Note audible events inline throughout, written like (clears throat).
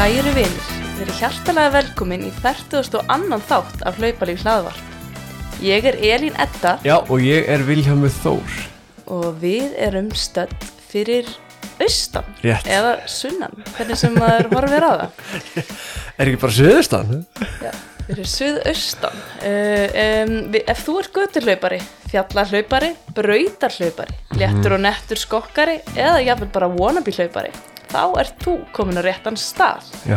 Kæru vinir, þið eru hjartalega velkomin í 40. og annan þátt af hlaupalíf hlaðvarp. Ég er Elín Edda Já, og ég er Viljámið Þór og við erum stödd fyrir austan Rétt. eða sunnan, hvernig sem maður horfir á það. (laughs) Er ekki bara Suðustan? Já, fyrir suðaustan. Uh, um, við, ef þú ert göturhlaupari, fjallarhlaupari, brautarhlaupari, léttur og nettur skokkari eða jafnvel bara wannabe hlaupari, þá ert þú komin á réttan stað. Já,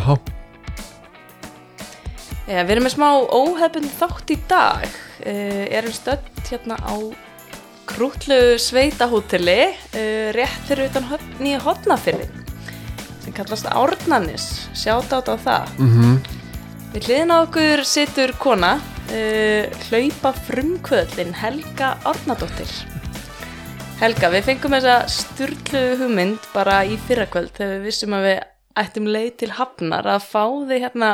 Já, við erum með smá óhefbund þátt í dag. Uh, erum stödd hérna á krútlu sveitahóteli uh, rétt fyrir utan nýja hotnafyrði sem kallast Árnanis. Sjátt át á það. mhm Við hliðin á okkur situr kona, hlaupa frumkvöðlin Helga Árnadóttir. Helga, við fengum þessa sturglu hugmynd bara í fyrrakvöld þegar við vissum að við ættum leið til hafnar að fá þig hérna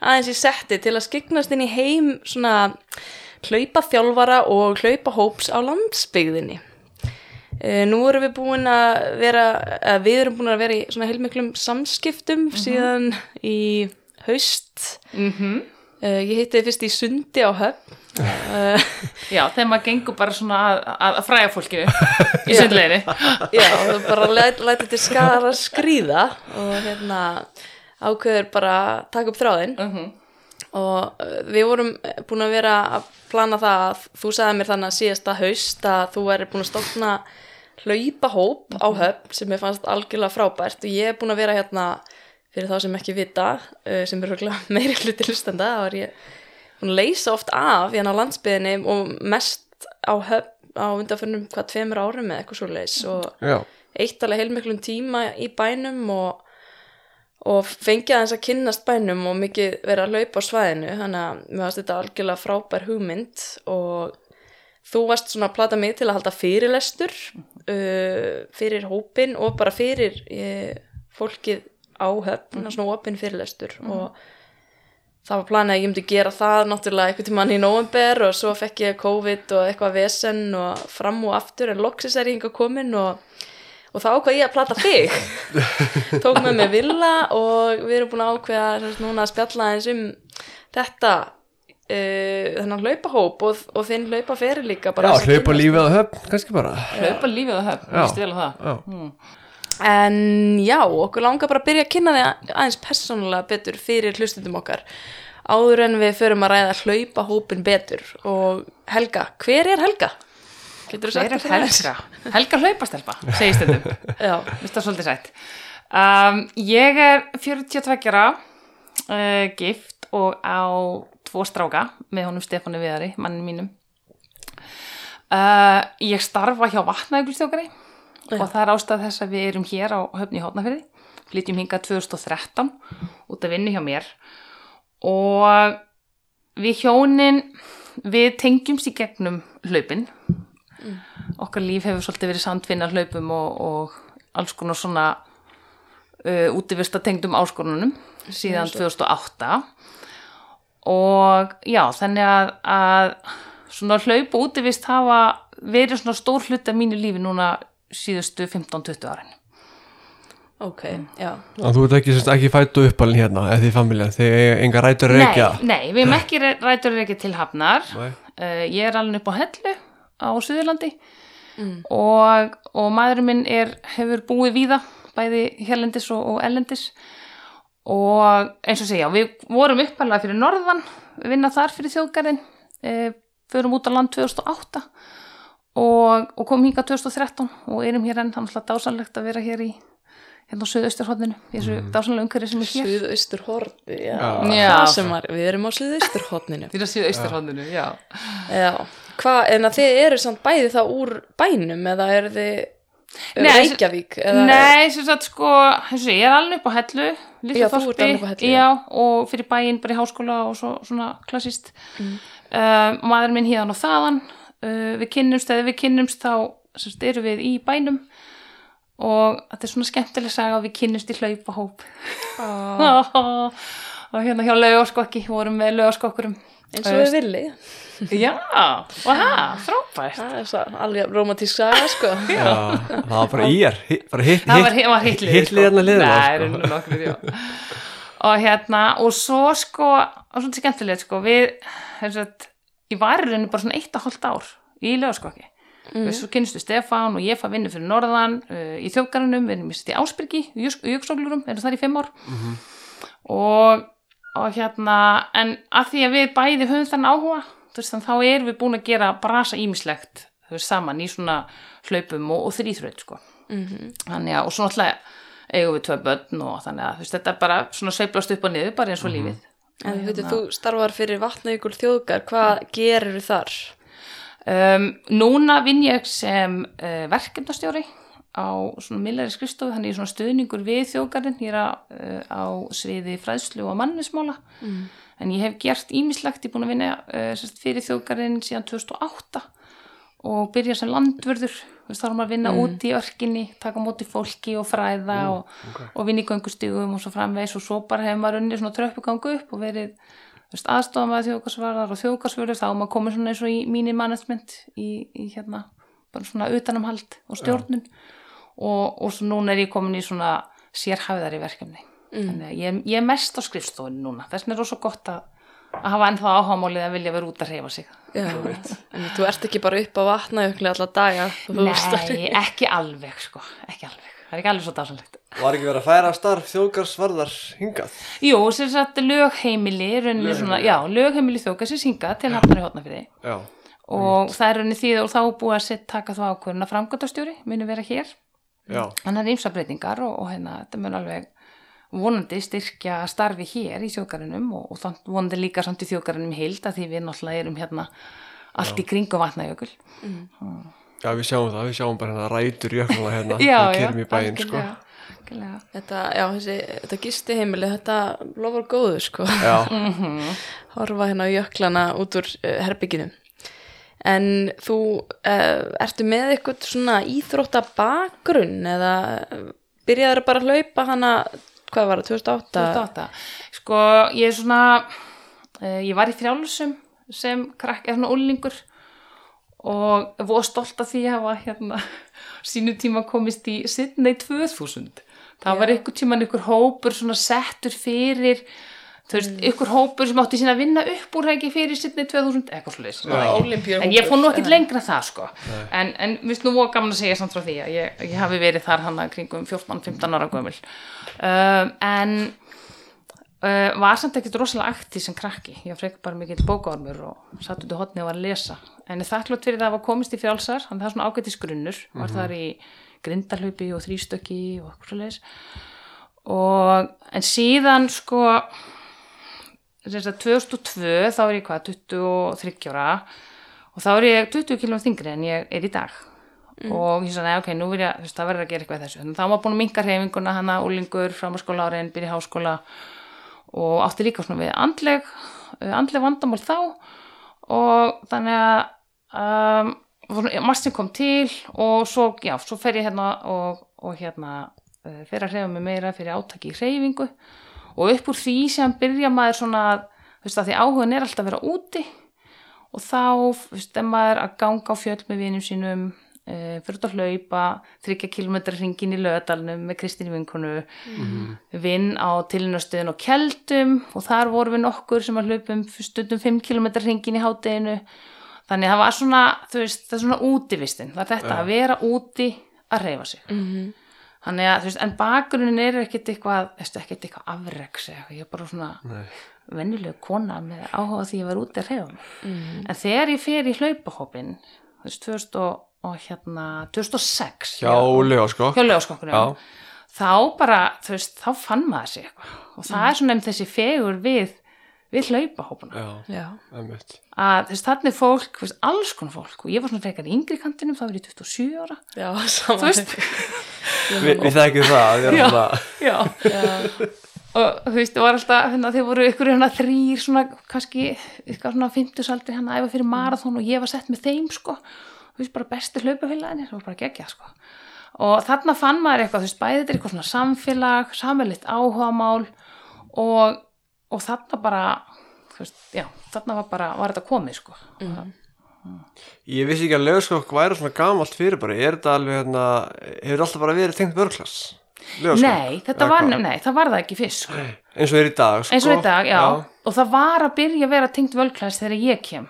aðeins í setti til að skiknast inn í heim svona hlaupa þjálfara og hlaupa hóps á landsbyggðinni. Uh, nú erum við búin að vera, að við erum búin að vera í svona heilmiklum samskiptum síðan í haust. Mm Uh, ég hitti þið fyrst í sundi á höfn. Uh, Já, þegar maður gengur bara svona að, að, fræða fólkinu í sundleginni. (laughs) já, það bara læt, læti til skar að skrýða og hérna ákveður bara að taka upp þráðinn. Uh og uh, við vorum búin að vera að plana það að þú sagði mér þannig að síðasta haust að þú væri búin að stofna hlaupahóp á höfn sem ég fannst algjörlega frábært og ég er búin að vera hérna fyrir þá sem ekki vita uh, sem er örugglega (laughs) meiri hluti hlustanda þá er ég að leysa oft af hérna á landsbyðinni og mest á höfn á undanförnum hvað tveimur árum eða eitthvað svo leys og Já, eitt alveg heilmiklum tíma í bænum og, og fengið aðeins að kynnast bænum og mikið vera að hlaupa á svæðinu. Þannig að mér varst þetta algjörlega frábær hugmynd og þú varst svona að plata mig til að halda fyrirlestur uh, fyrir hópin og bara fyrir uh, fólkið á höfn, svona opinn fyrirlestur og það var planið að ég myndi gera það náttúrulega einhvern tímann í november og svo fekk ég COVID og eitthvað vesen og fram og aftur en loksis er ég hinga komin og, og þá ákvað ég að plata þig. (laughs) Tók með mig villa og við erum búin að ákveða sagt, núna að spjalla eins um þetta uh, þennan hlaupahóp og, og þinn hlaupaferi líka já að hlaupa lífið á höfn, kannski bara. Hlaupa lífið á höfn, ég stila það. En já, okkur langar bara að byrja að kynna þig aðeins persónulega betur fyrir hlustundum okkar áður en við förum að ræða hlaupa hópin betur og Helga, hver er Helga? Getur þú sagt er aðeins? Helga? Helga hlaupastelpa, segist þetta. (laughs) Já, Vist það svolítið sætt. Um, ég er 42 ára, uh, gift og á tvo stráka með honum Stefánu Viðari, mannin mínum. Uh, ég starfa hjá vatnaðuglustjókari og það er ástæð þess að við erum hér á höfni í Hótnafyrði. Flytjum hingað 2013 út að vinna hjá mér. Og við hjónin, við tengjumst í gegnum hlaupin. Okkar líf hefur svolítið verið sandfinna hlaupum og, og alls konar svona uh, útivista tengdum áskorunum síðan 2008 og já, þannig að, að svona hlaup og útivist hafa verið svona stór hluti af mínu lífi núna síðustu 15-20 árin. ok, já. Og þú ert ekki, semst, ekki fættu uppalinn hérna eða því familjan, þið eiga enga rætur reykja Nei, nei, við erum ekki rætur ekki til hafnar. Uh, ég er alveg upp á hellu á Suðurlandi. Og, og maðurinn minn er, hefur búið víða, bæði hérlendis og, og ellendis og eins og segja, við vorum uppalega fyrir norðan, við vinna þar fyrir þjóðgarðin, uh, förum út á land 2008 og, og komum hingað 2013 og erum hér enn, þannig að dásanlegt að vera hér í hérna á Suðausturhóðinu, í þessu mm. dásanlega umhverfi sem er hér. Suðaustur horni, já, Já. það sem var, við erum á Suðaustur horninu Því að Suðausturhóðinu, já. Já, hvað, en að þið eru samt bæði þá úr bænum eða eru þið Nei, Reykjavík eða, Nei, sem sagt sko, sé, ég er alveg upp á hellu Já, þú ert alveg upp á Hellu, Já, og fyrir bæinn bara í háskóla og svo, svona klassist mm. Maður minn híðan og þaðan uh, Við kynnumst, eða við kynnumst þá sem sagt, erum við í bænum. Og þetta er svona skemmtileg saga að við kynnumst í hlaupahóp (laughs) og hérna hjá laugaskokki vorum við laugaskokkurum eins og við villi. Já, það, frábært. Það er svo alveg romantísk saga sko. Já, það var bara í er, hi- bara hitt Það var, hi- var hitlið Hitlið hérna sko. sko. nokkur, já. Og hérna, og svo sko og svona skemmtilegt sko. Við, þess að ég var í rauninni bara svona eitt og hálft ár í lögaskokki mm. svo kynstu Stefán og ég fæ vinnu fyrir norðan uh, í þjófgarunum, við erum í í Ásbyrgi í Jöksóklurum, erum þar í fimm ár. Og, og hérna en að því að við bæði höfum þann áhuga veist, þannig þá erum við búin að gera brasa ímislegt saman í svona hlaupum og, og þrýþraut sko. Þannig að, og svo náttúrulega eigum við tvö börn og þannig að veist, þetta er bara svona sveiflast upp og niður, bara eins og lífið En þú veitir, þú starfar fyrir vatnajökul þjóðgar, hvað gerir þú þar? Um, núna vinn ég sem uh, verkefnastjóri á millari skrifstofu, þannig er svona stuðningur við þjóðgarinn, ég er á, uh, á sviði fræðslu og mannismála mm. en ég hef gert ímislegt, ég er búin að vinna uh, fyrir þjóðgarinn síðan 2008 og byrja sem landvörður. Þá er maður að vinna út í örkinni taka móti fólki og fræða og, og vinna í göngustígum og svo framvegs og svo bara hefur maður unnið svona tröppugangu upp og verið aðstofað með þjóðgarsvarðar og þjóðgarsvörður þá er maður komið svona eins og í mínir management í, í hérna, bara svona utanumhald og stjórnun. Og, og svo núna er ég komin í svona sérhæfðari verkefni. Þannig að ég, ég er mest á skrifstofunni núna. Þess vegna er rosa gott að, að hafa ennþá áhámálið að vilja vera út að reyfa sig. Já, en þú ert ekki bara upp á vatnajökli alla daga það. Nei, ekki alveg sko, ekki alveg. Það er ekki alveg svo dásanlegt Var ekki verið að færa starf þjóðgarsvarðar hingað? Jú, sem sagt lögheimili rauninni svona, já, lögheimili þjókasins hingað til hafnar í hotnafriði Já, og það er rauninni því og þá búið að set, taka þá ákvörðun að framkvæmdastjóri muni vera hér. Já, þannig er ýmsa breytingar og, og hérna, þetta mun alveg vonandi styrkja starfi hér í þjóðgarunum og, og þannig vonandi líka samt í þjóðgarunum heild að því við náttúrulega erum hérna allt í kringum vatnajökul já, við sjáum það, við sjáum bara hérna rætur jöknala hérna (laughs) já, já, kerum í bæinn, sko. Þetta, já, þessi, þetta gisti heimili, þetta lofar góðu, sko. Já, (laughs) Horfa hérna á jöklana út úr uh, herbygginu. En þú uh, ertu með eitthvað svona íþrótta bakgrunn eða uh, byrjaður bara að hlaupa hana, hvað var það, 2008? 2008. Sko, ég er svona, uh, ég var í frjálsum sem krakk, eða svona úlingur og voru stolt af því að hafa hérna sínu tíma komist í Sydney 2000. Það var ykkur tíman ykkur hópur svona settur fyrir, þú veist, ykkur hópur sem átti sína að vinna upp úr ekki fyrir Sydney 2000, eitthvað slúðis. En ég fór nú ekkert lengra en það sko en, en við nú voru gaman að segja samt frá því að ég, ég hafi verið þar hann að kringum 14-15 ára gömul. Um, en uh, var samt ekkert rosalega aktíð sem krakki. Ég var frekar bara mikill bókaormur og satt út í hotni og var að lesa. En þakklátt fyrir það að var komist í frjálsar. Þannig það er svona ágætis grunnur. Var þar í grindarhlaupi og þrýstöki og eitthvað svo leis og en síðan sko að 2002 þá er ég hvað 23 ára. Og þá er ég 20 km þingri en ég er í dag. Og ég sagði, ok, nú vil ég það verður að gera eitthvað þessu. Þannig þá var búin að minka hreyfinguna hana, úlingur, framhalskóla árin byrja háskóla. Og átti líka svona við andleg eh, andleg vandamál þá. Og þannig að um, massin kom til og svo, já, svo fer ég hérna og, og hérna uh, fer að hreyfa mig meira fyrir átaki í hreyfingu og upp úr því sem byrja maður svona veist, að því áhugin er alltaf að vera úti. Og þá, er maður að ganga á fjöll með vinum sínum uh, fyrir út að hlaupa, þryggja kilometra hringin í lögadalnum með Kristín vinkonu. Vinn á tilnastöðun og keldum og þar vorum við nokkur sem að hlaupum stundum 5 kilometra hringin í hátteginu þannig að það var svona, veist, það er svona útivistin, það er þetta að vera úti að reyfa sig. Mhm. Þannig að, þú veist, en bakgrunin er ekkert eitthvað, ekkert eitthvað afreks eða eitthvað, ég er bara svona nei, venjulega kona með áhuga á því að vera úti að reyfa mig. En þegar ég fer í hlaupahópin þú veist, 2000 og, og hérna 2006 hjá sko Já. þá bara, þú veist, þá fann maður sig eitthvað. Og það er svona um þessi fegur við við hlaupahópuna Já, Já. emmitt að veist, þannig fólk, veist, alls konar fólk. Og ég var svona frekar í yngri kantinum, þá var ég 27 ára. Já, (laughs) þú saman. veist, Vi, Við þekkjum það, við Já. já. Og þú veist, það var alltaf, hérna, þeir voru ykkur hérna þrýr svona, kannski ykkur svona 50 saldir hérna að æfa fyrir marathón og ég var sett með þeim, sko. Þú veist, bara besti hlaupafélaginir, það var bara gegja, sko. Og þarna fann maður eitthvað, þú veist, bæði þetta er eitthvað svona samfélag, samverlitt áhugamál og, og þarna bara, þú veist, já þarna var bara, var þetta komið, sko Ég vissi ekki að lögskokk væri svona gamalt fyrir bara Er þetta alveg hérna Hefur alltaf bara verið tengt vörklass? Nei, þetta var, nei, það var það ekki fyrst sko. eins og er í dag sko. eins og í dag, já. og það var að byrja að vera tengt völklæðis þegar ég kem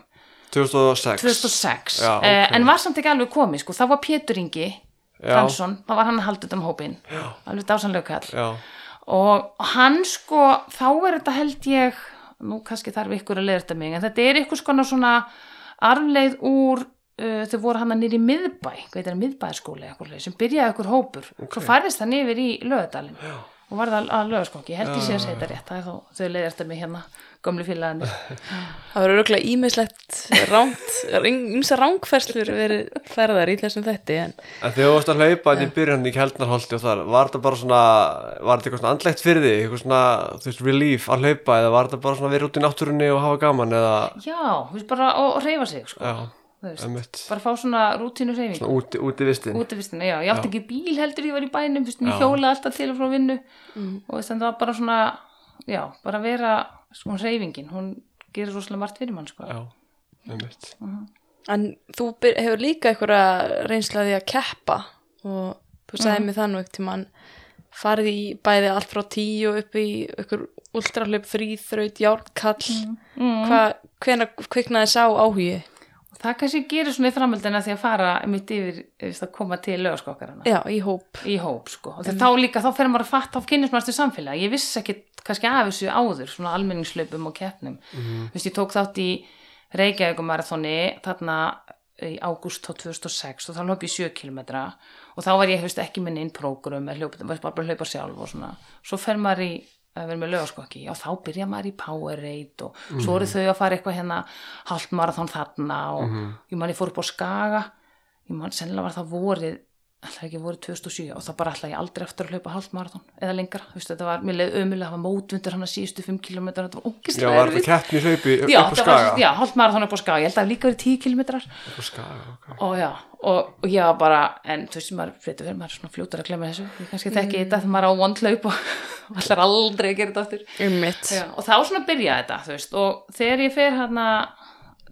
2006 2006, Já, ok. eh, en var samt ekki alveg komið sko. það var Pétur Ingi Já. Fransson, það var hann að halda þetta um hópin já. alveg dásanlega kall já, og hann sko, þá er þetta held ég nú kannski þarf ykkur að leiða þetta mig en þetta er ykkur svona arfleið úr uh, þau voru hann að nýri miðbæ, hvað er það, miðbæðskóli sem byrjaði ykkur hópur. Svo færðist hann yfir í lögadalinn og var það að lögaskóki, ég held ég sé að segja þetta rétt það er þá, þau leiðir þetta mig hérna gömlu félagandi (laughs) Það verður auðvitað ímislegt ránt, ymsa rángferslur verið ferðar í þessum þetti en en þegar þú varst að hlaupa þetta í byrjan í Kjeldnarholti og þar var þetta bara svona, var þetta eitthvað svona andlegt fyrir þig, eitthvað svona, þú veist, relief að hlaupa eða var þetta bara svona að vera út í náttúrunni og hafa gaman eða, já, þú veist bara að reyfa sig sko. já, bara fá svona rútínu reyfing svona úti, úti vistin útivistina, já, ég átti ekki bíl heldur ég var í bænum, fyrst, ég hjóla alltaf til og frá vinnu. Og þess að það var bara svona já, bara vera sko reyfingin, hún gerir rosalega margt fyrir mann sko. já, emitt En þú hefur líka einhverja reynslaði að keppa og þú sagði mér það nú ekkert tímann. Farið í bæði allt frá tíu upp í ykkur ultrahlaup fríþraut, járkall mm. hvað, hvena kviknaði sá áhugi? Það kannski gerir svona í framhaldina því að fara mitt yfir þú að koma til lögaskokkarana Já, í hóp. Í hóp sko, og þá líka, þá fer maður að fatta þá kynnist maður til samfélag, ég vissi ekki kannski af þessu áður, svona almenningslaupum og keppnum, mm veist, ég tók þátt í Reykjavíkumarathoni þarna í ágúst 2006 og þá hljóp ég 7 km og þá var ég veist, ekki með einn prógrum, var bara að hlaupa sjálf og svona, svo fer maður í að vera með lögaskokki og þá byrja maður í Powerade og svo eru þau að fara eitthvað hérna halvt marathon þarna og ég man ég fór upp á Skaga. Ég man sennilega var það vorið alltaf ekki vorið 2007 og það bara alltaf ég aldrei eftir að hlaupa halvt marathon eða lengra, þú veist þetta var, mér leið ömulega það var mótvindur hann að síðustu 5 km þetta var já, ógislega var þetta keppni hlaupi upp já, á það skaga? var, já, halvt marathon upp á skaga, ég held að það hafi líka verið 10 km upp á skaga, ok. Og já, og, og ég var bara en þú veist, maður, veitur verið, maður er svona fljótur að glemma þessu. Ég kannski þekki þetta þegar maður er á vond hlaup og (laughs) allar aldrei að gera þetta aftur. Einmitt. Já, og þá svona byrjaði þetta, þú veist, og þegar ég fer hérna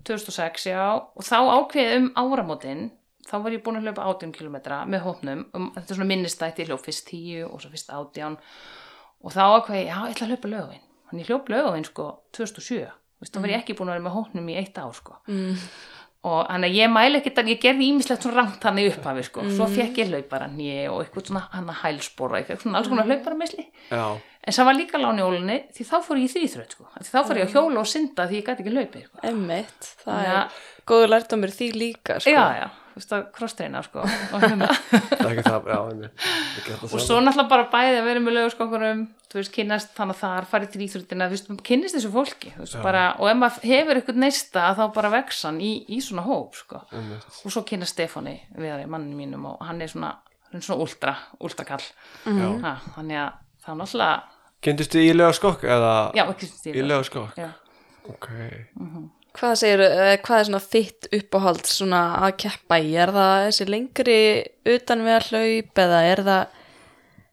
2006, já, og þá ákveðið um áramótin, þá var ég búin að hlaupa 18 km með hópnum, um, þetta er svona minnistætt, ég hljóp fyrst 10 og svo fyrst 18 og þá ákveðið, já, ég ætla að hlaupa lögavinn, þannig ég hljóp lögavinn sko 2007, þú veist, þá var ég ekki búin að vera með hópnum í eitt ár sko. Mm. Og þannig að ég mæli ekkert að ég gerði ímislegt svona rangt hann í upphafi sko, svo fekk ég hlaupara nýi og eitthvað svona hann að hælspora, eitthvað svona alls konar hlaupara misli. já, En það var líka láni ólinni því þá fór ég í þrýþröð sko. Því þá fór ég að hjóla og synda því ég gæti ekki hlaupið sko. Einmitt, það Þannig er góður lærdomur því líka sko. Já, já, veist að krosstreina sko. og, hérna. (laughs) er og svo náttúrulega bara bæði að vera með lögurskokkurum, þú veist, kynnast þannig að þar farið þrýþröðina, þú veist, kynnist þessu fólki veist, bara, og ef maður hefur eitthvað neista þá bara vex hann í, í svona hóp sko. Og svo kynnast Stefáni við mannin mínum og hann er svona, hann er svona ultra, ultrakall Já. ha, þannig að það er náttúrulega Kynntist þið í lögaskokk eða já, ekki stíl í lögaskokk? já. Ok, Hvað segir, hvað er svona þitt uppáhald svona að keppa í? Er það þessi lengri utan við að hlaup eða er það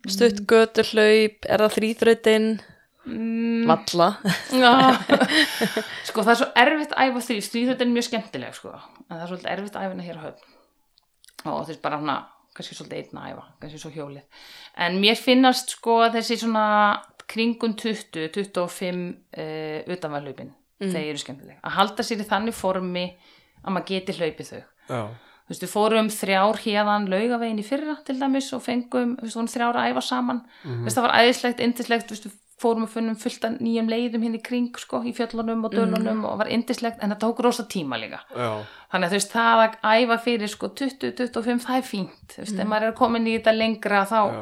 stutt götu hlaup, er það þrýþrautin? Mm. Valla. (laughs) Sko það er svo erfitt að æfa því, stríðhjóttin er mjög skemmtileg sko, en það er svolítið erfitt að æfa hérna hér á höfn og þú veist bara hana, kannski svolítið einn að æfa, kannski svo hjólið, en mér finnast sko þessi svona kringum 20, 25 uh, utanvæðlaupin, mm. þeir eru skemmtileg, að halda sér í þannig formi að maður geti hlaupið þau. já, Þú veist, við fórum þrjár hérðan laugavegin í fyrra til dæmis og fengum, veist, þrjár að æfa saman. Þú veist, það var æðislegt, indislegt, veist, fórum og funnum fullt af nýjum leiðum hinn í kring, sko, í fjöllunum og dölunum og var indislegt, en það tók rosa tíma líka. já, Þannig að þú veist, það að æfa fyrir, sko, 20-25, það er fínt, þú veist, ef maður er komin í þetta lengra, þá, já,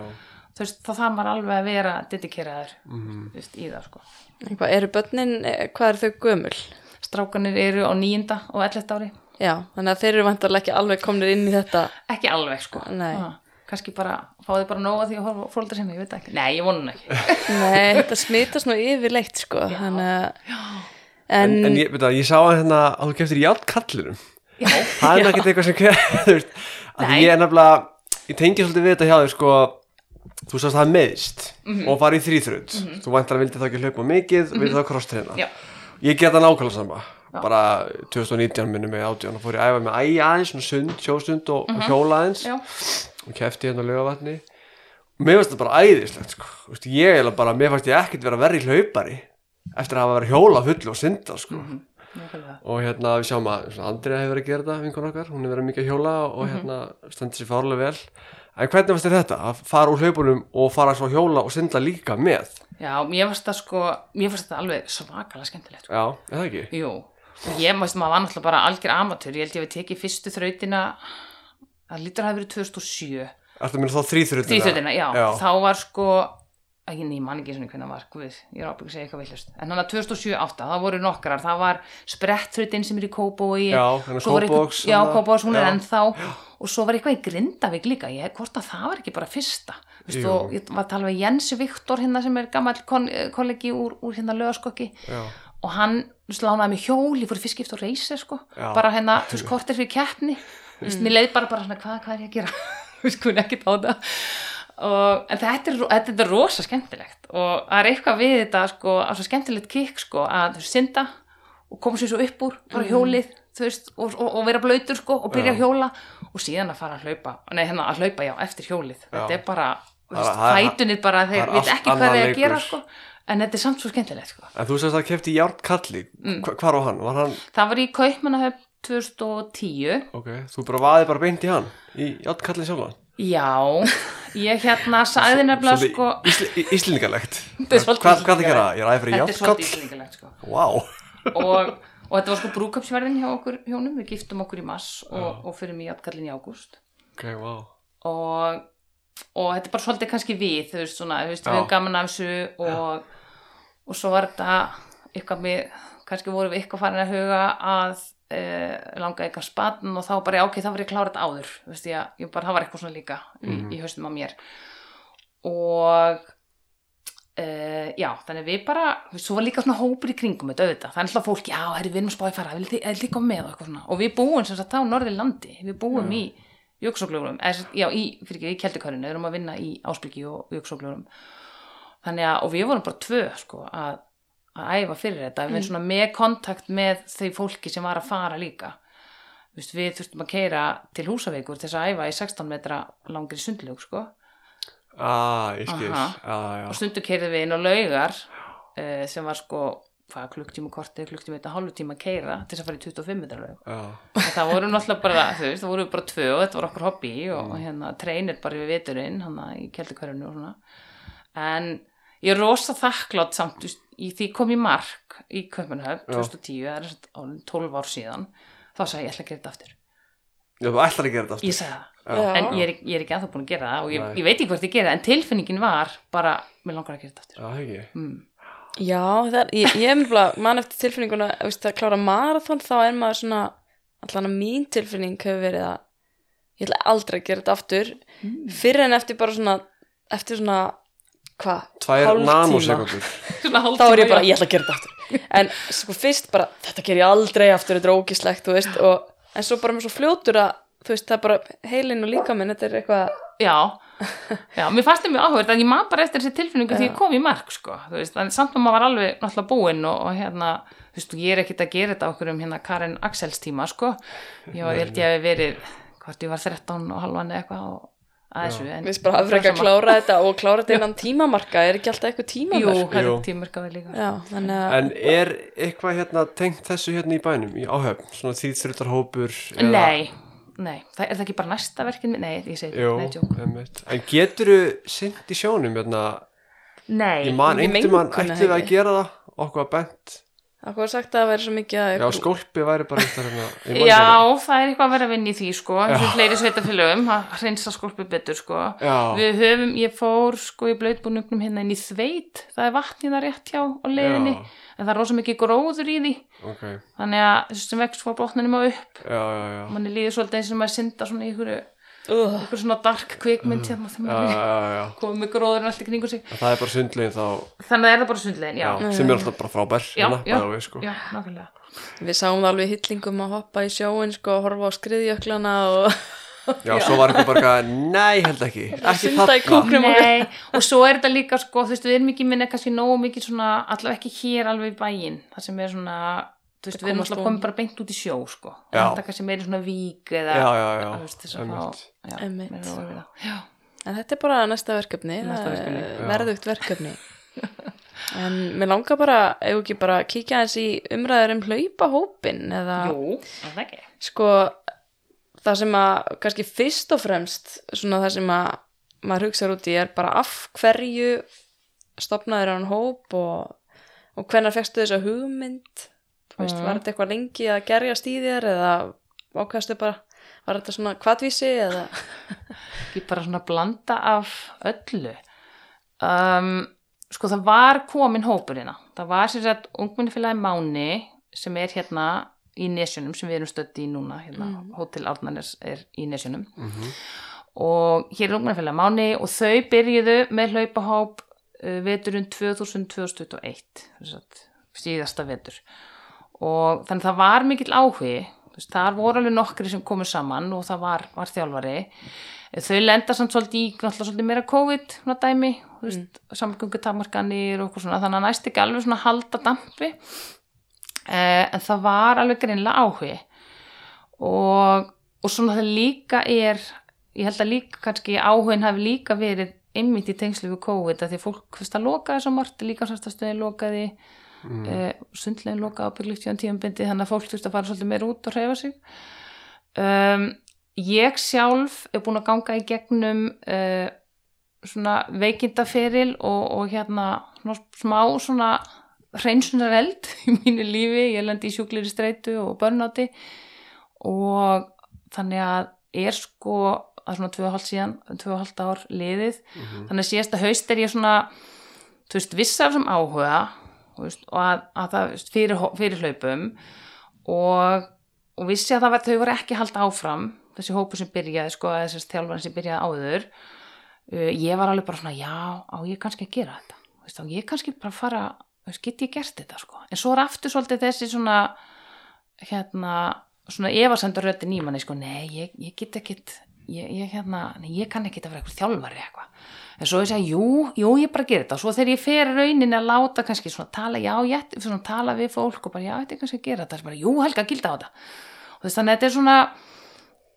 þú veist, þá þarf maður alveg að vera dedikeraður, þú veist, í það, sko. Hvað eru börnin, eh, hvað eru þau gömul? Strákanir eru á nýjunda og 11 ári. Já, þannig að þeir eru vantarlega ekki alveg komnir inn í þetta. Ekki alveg, sko. Nei. Ha, kannski bara, fáðu bara nóga því að horfa fólkdra sinni, ég veit það ekki. Nei, ég vonum ekki. (laughs) Nei, þetta smitast nú yfirleitt sko. Þannig að, en, en, en ég, veit að, ég sá hann hérna að þú keftir játkallinum Já, það er ekki eitthvað sem (laughs) þú veist, að Nei. ég er nefnilega ég tengi svolítið við þetta hjá þér sko þú sagðist það meðist Mhm. og farið í þrýþrönd þú væntar að vildi þá ekki hlaupa mikið og vildi þá krosstreina Mhm. já, ég get það nákvæmlega sama. Bara 2019 minnum mig átján og fór ég að æfa með ægi aðeins, svona sund, sjósund og, og hjóla aðeins. Mhm. já, og kefti hérna lögavatni mér finnst það bara æðislegt sko. Ég er bara, mér fannst ég ekkert vera verri hlaupari eftir að hafa verið að hjóla fullu og synda sko. Nákvæmlega. og hérna við sjáum að Andrea hefur verið að gera þetta hún hefur verið mikið að hjóla og hérna en hvernig fannst þér þetta, að fara úr hlaupunum og fara svo að hjóla og synda líka með Já, mér fannst það sko, mér fannst þetta alveg svakalega skemmtilegt. sko. já, er það ekki? Jú, og ég maður var náttúrulega bara algjör amatör, ég held ég við tekið fyrstu þrautina, það lítur að hafa verið 2007, Ertu að minna þá þrýþrutina? þrýþrautina, já, já. þá var sko, að ég man ekki svona hvernig var, guð, ég er ábygg að segja eitthvað villust, en hann að 2007-8, það voru nokkrar, það var sprettþrautin sem er í Kópói, Já, hérna Kópavogs, já, þarna. Kópóis, hún er Já. ennþá, og svo var eitthvað í Grindavík líka, ég, hvort að það var ekki bara fyrsta, Vistu, og ég var að tala við Jens Viktor hérna sem er gammal kon, kollegi úr, úr hérna lögaskokki, Já. og hann þú veist, lánaði mig hjól, ég fór fyrstskipt og reysi sko, Já. bara hérna, þú veist, kortir fyrir keppni. Mér leið bara bara svona hvað, hvað (laughs) er á það og, en þetta er, þetta er rosa skemmtilegt. Og það er eitthvað við þetta sko, að svo skemmtilegt kikk sko, að synda og koma sér svo upp úr, bara hjólið þú veist, og, og, og vera blöytur sko og byrja að hjóla og síðan að fara að hlaupa. Nei, hérna að hlaupa, já, eftir hjólið. Þetta Já. er bara, Það- það er- fætunir bara, það þeir er veit ekki hvað annar þeir að gera sko, en þetta er samt svo skemmtilegt sko. En þú sagðist að kefti Járn Kalli, mm. hvar var hann? Var hann, Það var í Kaupmannahöfn 2010. ok, þú bara vaði bara beint í hann, í Járn Kalli sjálfan Já, ég hérna sagði nefnilega Svolítið sko... íslendingalegt (laughs) Þetta er svolítið Hvað, það gera? Ég er Þetta aðeins fyrir er Járn svolítið Kall íslendingilegt sko. Vá, Og, og þetta var sko brúkapsverðin hjá okkur hjónum. Við giftum okkur í mars og, og fyrir mig jafnkallin í ágúst. ok, vá Og, og þetta er bara svolítið kannski við, þú veist svona, þú veist, við höfum gaman af þessu og, og svo var þetta eitthvað með, kannski vorum við eitthvað farin að huga að e, langa eitthvað spann og þá bara, ok, þá var ég klárat áður, veist ég, ég bara, það var eitthvað svona líka í, í haustum á mér. Og e, já, þannig við bara svo var líka svona hópur í kringum þetta auðvitað, það er alltaf fólk, já, herri, við erum að spá í fara við erum líka með og eitthvað svona. Og við búum sem sagt á norðir landi, við búum í jöksókljórum, já, í, fyrir ekki, í keldikörinu, við erum að vinna í áspilgi og jöksókljórum þannig að, og við vorum bara tvö, sko, að að æfa fyrir þetta, við erum svona með kontakt með þau fólki sem var að fara líka. Þú veist, við þurftum að keira til húsavíkur til þess að æfa í 16 metra langri sundlug, sko. Ah, já. Og stundu keirðum við inn á laugar uh, sem var sko hvað, klukktíma kortið, klukktíma þetta hálfu tíma að keira til þess að fara í 25 metra laug. Og það voru náttúrulega bara, (laughs) þú veist, það voru bara tvö og þetta var okkur hobby og, og hérna treinir bara við veturinn, hann í keldukörinu og svona. En ég er rosa þakklátt samt, þú veist, í því kom ég mark í Kaupanhöfn 2010, það er svona orðin 12 ár síðan þá sagði ég, ég ætla að gera þetta aftur. Já, þú ætlar að gera þetta aftur. Ég sagði það, Já. en ég er, ég er ekki ennþá búin að gera það og ég, ég veit ekki hvort ég gera það en tilfinningin var bara, mér langar að gera þetta aftur. Já, ekki mm. Já, það er, ég, ég er mjög mann eftir tilfinninguna, veist, að klára marathon þá er maður svona, allan að mín tilfinning hefur verið að ég ætla aldrei að gera þetta aftur. Fyrir en eftir bara svona eftir svona, hvað, nanosekundur (laughs) Svona þá er ég bara, já. ég ætla að gera þetta aftur. En sko fyrst bara, þetta ger ég aldrei aftur þetta er ógislegt, þú veist og, en svo bara með svo fljótur að þú veist, það er bara heilin og líka minn, þetta er eitthvað Já, já, mér fannst það mjög áhugað en ég maður bara eftir þessi tilfinningu því ég kom í mark sko, þú veist, en samt að maður var alveg náttúrulega búinn og, og hérna þú veist, ég er ekkit að gera þetta okkur um hérna Karen Axels tíma, sko. Ég, var, ég held ég að verið, hvort ég var 13 og halvan eða eitthvað og þessu en, við bara að frekar að klára þetta og klára þetta innan tímamarka, er ekki alltaf eitthvað það Jú. er tímarkaði líka. Já, þannig að En er eitthvað hérna tengt þessu hérna í bænum, í áhöfn, svona þýðþrutarhópur Nei, nei, það er það ekki bara næsta verkin Nei, ég segi, Jú, nei, tjók. En geturðu synt í sjónum hérna, Nei, ég man einhvern mann ætti við að gera það, okkur var bent okkur var sagt að það væri svo mikið að Já, skólpi væri bara hérna ég (laughs) man Já, það er eitthvað að vera að vinna í því sko, eins og fleiri sveitafélögum að hreinsa skolpi betur sko. Já. Við höfum, ég fór sko í blöytbúningnum hérna inn í þveit það er vatnið það rétt hjá á leiðinni Já. en það er rosa mikið gróður í því. Ok, þannig að þessu sem vext fór botnunum á upp. Já, já, já. Manni líður svolítið eins og maður synda svona í ykkur, uh, ykkur svona dark kvikmynd hérna Já, já, já, (laughs) já. komið með gróðurinn allt í kringu sig Það er bara sundlegin þá, þannig að það er það bara sundlegin, já, já, sem er alltaf bara frábær já, hérna, já, way, sko. já, nákvæmlega við sáum það alveg í hyllingum að hoppa í sjóin sko, að horfa á skriðjöklana og Já, svo var eitthvað bara eitthvað, nei, held ekki Ekki þarna. Nei, og svo er þetta líka sko, þú veist, við erum ekki minna kannski nógu mikið svona, allavega ekki hér alveg í bæinn, það sem er svona þú veist, við erum alltaf komið bara beint út í sjó, sko. Þetta kannski meiri svona vík eða Já, já, já, þú veist, þess að fá það. já, en þetta er bara næsta verkefni, er verðugt verkefni. En mér langar bara ef ekki bara að kíkja eins í umræður um hlaupahópin eða Jú, er sko það sem að kannski fyrst og fremst svona það sem að maður hugsaður út í er bara af hverju stopnaður hann hóp og, og hvenær fegstu þessa hugmynd Þú veist, Mhm. var þetta eitthvað lengi að gerjast í þér eða ákastu bara var þetta svona kvatvísi eða? Ekki bara svona blanda af öllu. Um, sko það var komin hópurina það var sér að ungminnifélagi Máni sem er hérna í nesjunum sem við erum stödd í núna hérna, Hótel Árnarnes er í nesjunum. Og hér er ungminnifélagi Máni og þau byrjuðu með hlaupahóp uh, veturinn 2000-2021 síðasta vetur og þannig það var mikill áhugi veist, þar voru alveg nokkri sem komu saman og það var, var þjálfari. Þau lenda samt svolítið í náttúrulega svolítið meira COVID dæmi, mm. samgöngutakmarkanir og svona, þannig að næst ekki alveg svona halda dampi. Eh, en það var alveg greinlega áhugi. Og, og svona það líka er ég held að líka kannski áhugin hafi líka verið einmitt í tengslu við COVID að því fólk fyrst að lokaði svo margt líka sérstafstöði lokaði mm. eh, sundlegin lokaði á bygglíkt tíðan tíðanbindi þannig að fólk þurfti að fara svolítið meira út og hreyfa sig. Um, ég sjálf er búin að ganga í gegnum uh, svona veikindaferil og, og hérna smá svona hreinsunar eld í mínu lífi, ég lendi í sjúklir í streitu og börnáti og þannig að er sko að svona 2,5 síðan 2,5 ár liðið. Þannig að síðasta haust er ég svona þú veist, viss af þessum áhuga veist, og að, að það fyrir, fyrir hlaupum. Og, og vissi að var, þau voru ekki að halda áfram þessi hópu sem byrjaði sko, þessi þjálfarinn sem byrjaði áður. Uh, ég var alveg bara svona, já, á ég kannski að gera þetta? Veist, á ég kannski bara fara get ég gert þetta sko? En svo er aftur svolítið þessi svona hérna, svona efasendur röddin í manni sko, nei, ég, ég get ekkit ég, ég hérna, ég kann ekki að vera eitthvað þjálfari eitthvað en svo ég segi, jú, jú, ég bara gera þetta. Og svo þegar ég fer í rauninni að láta kannski svona tala, já, ég, svona tala við fólk og bara, já, þetta er kannski að gera þetta, bara, jú, helga, gilda á þetta. Og þess þannig að þetta er svona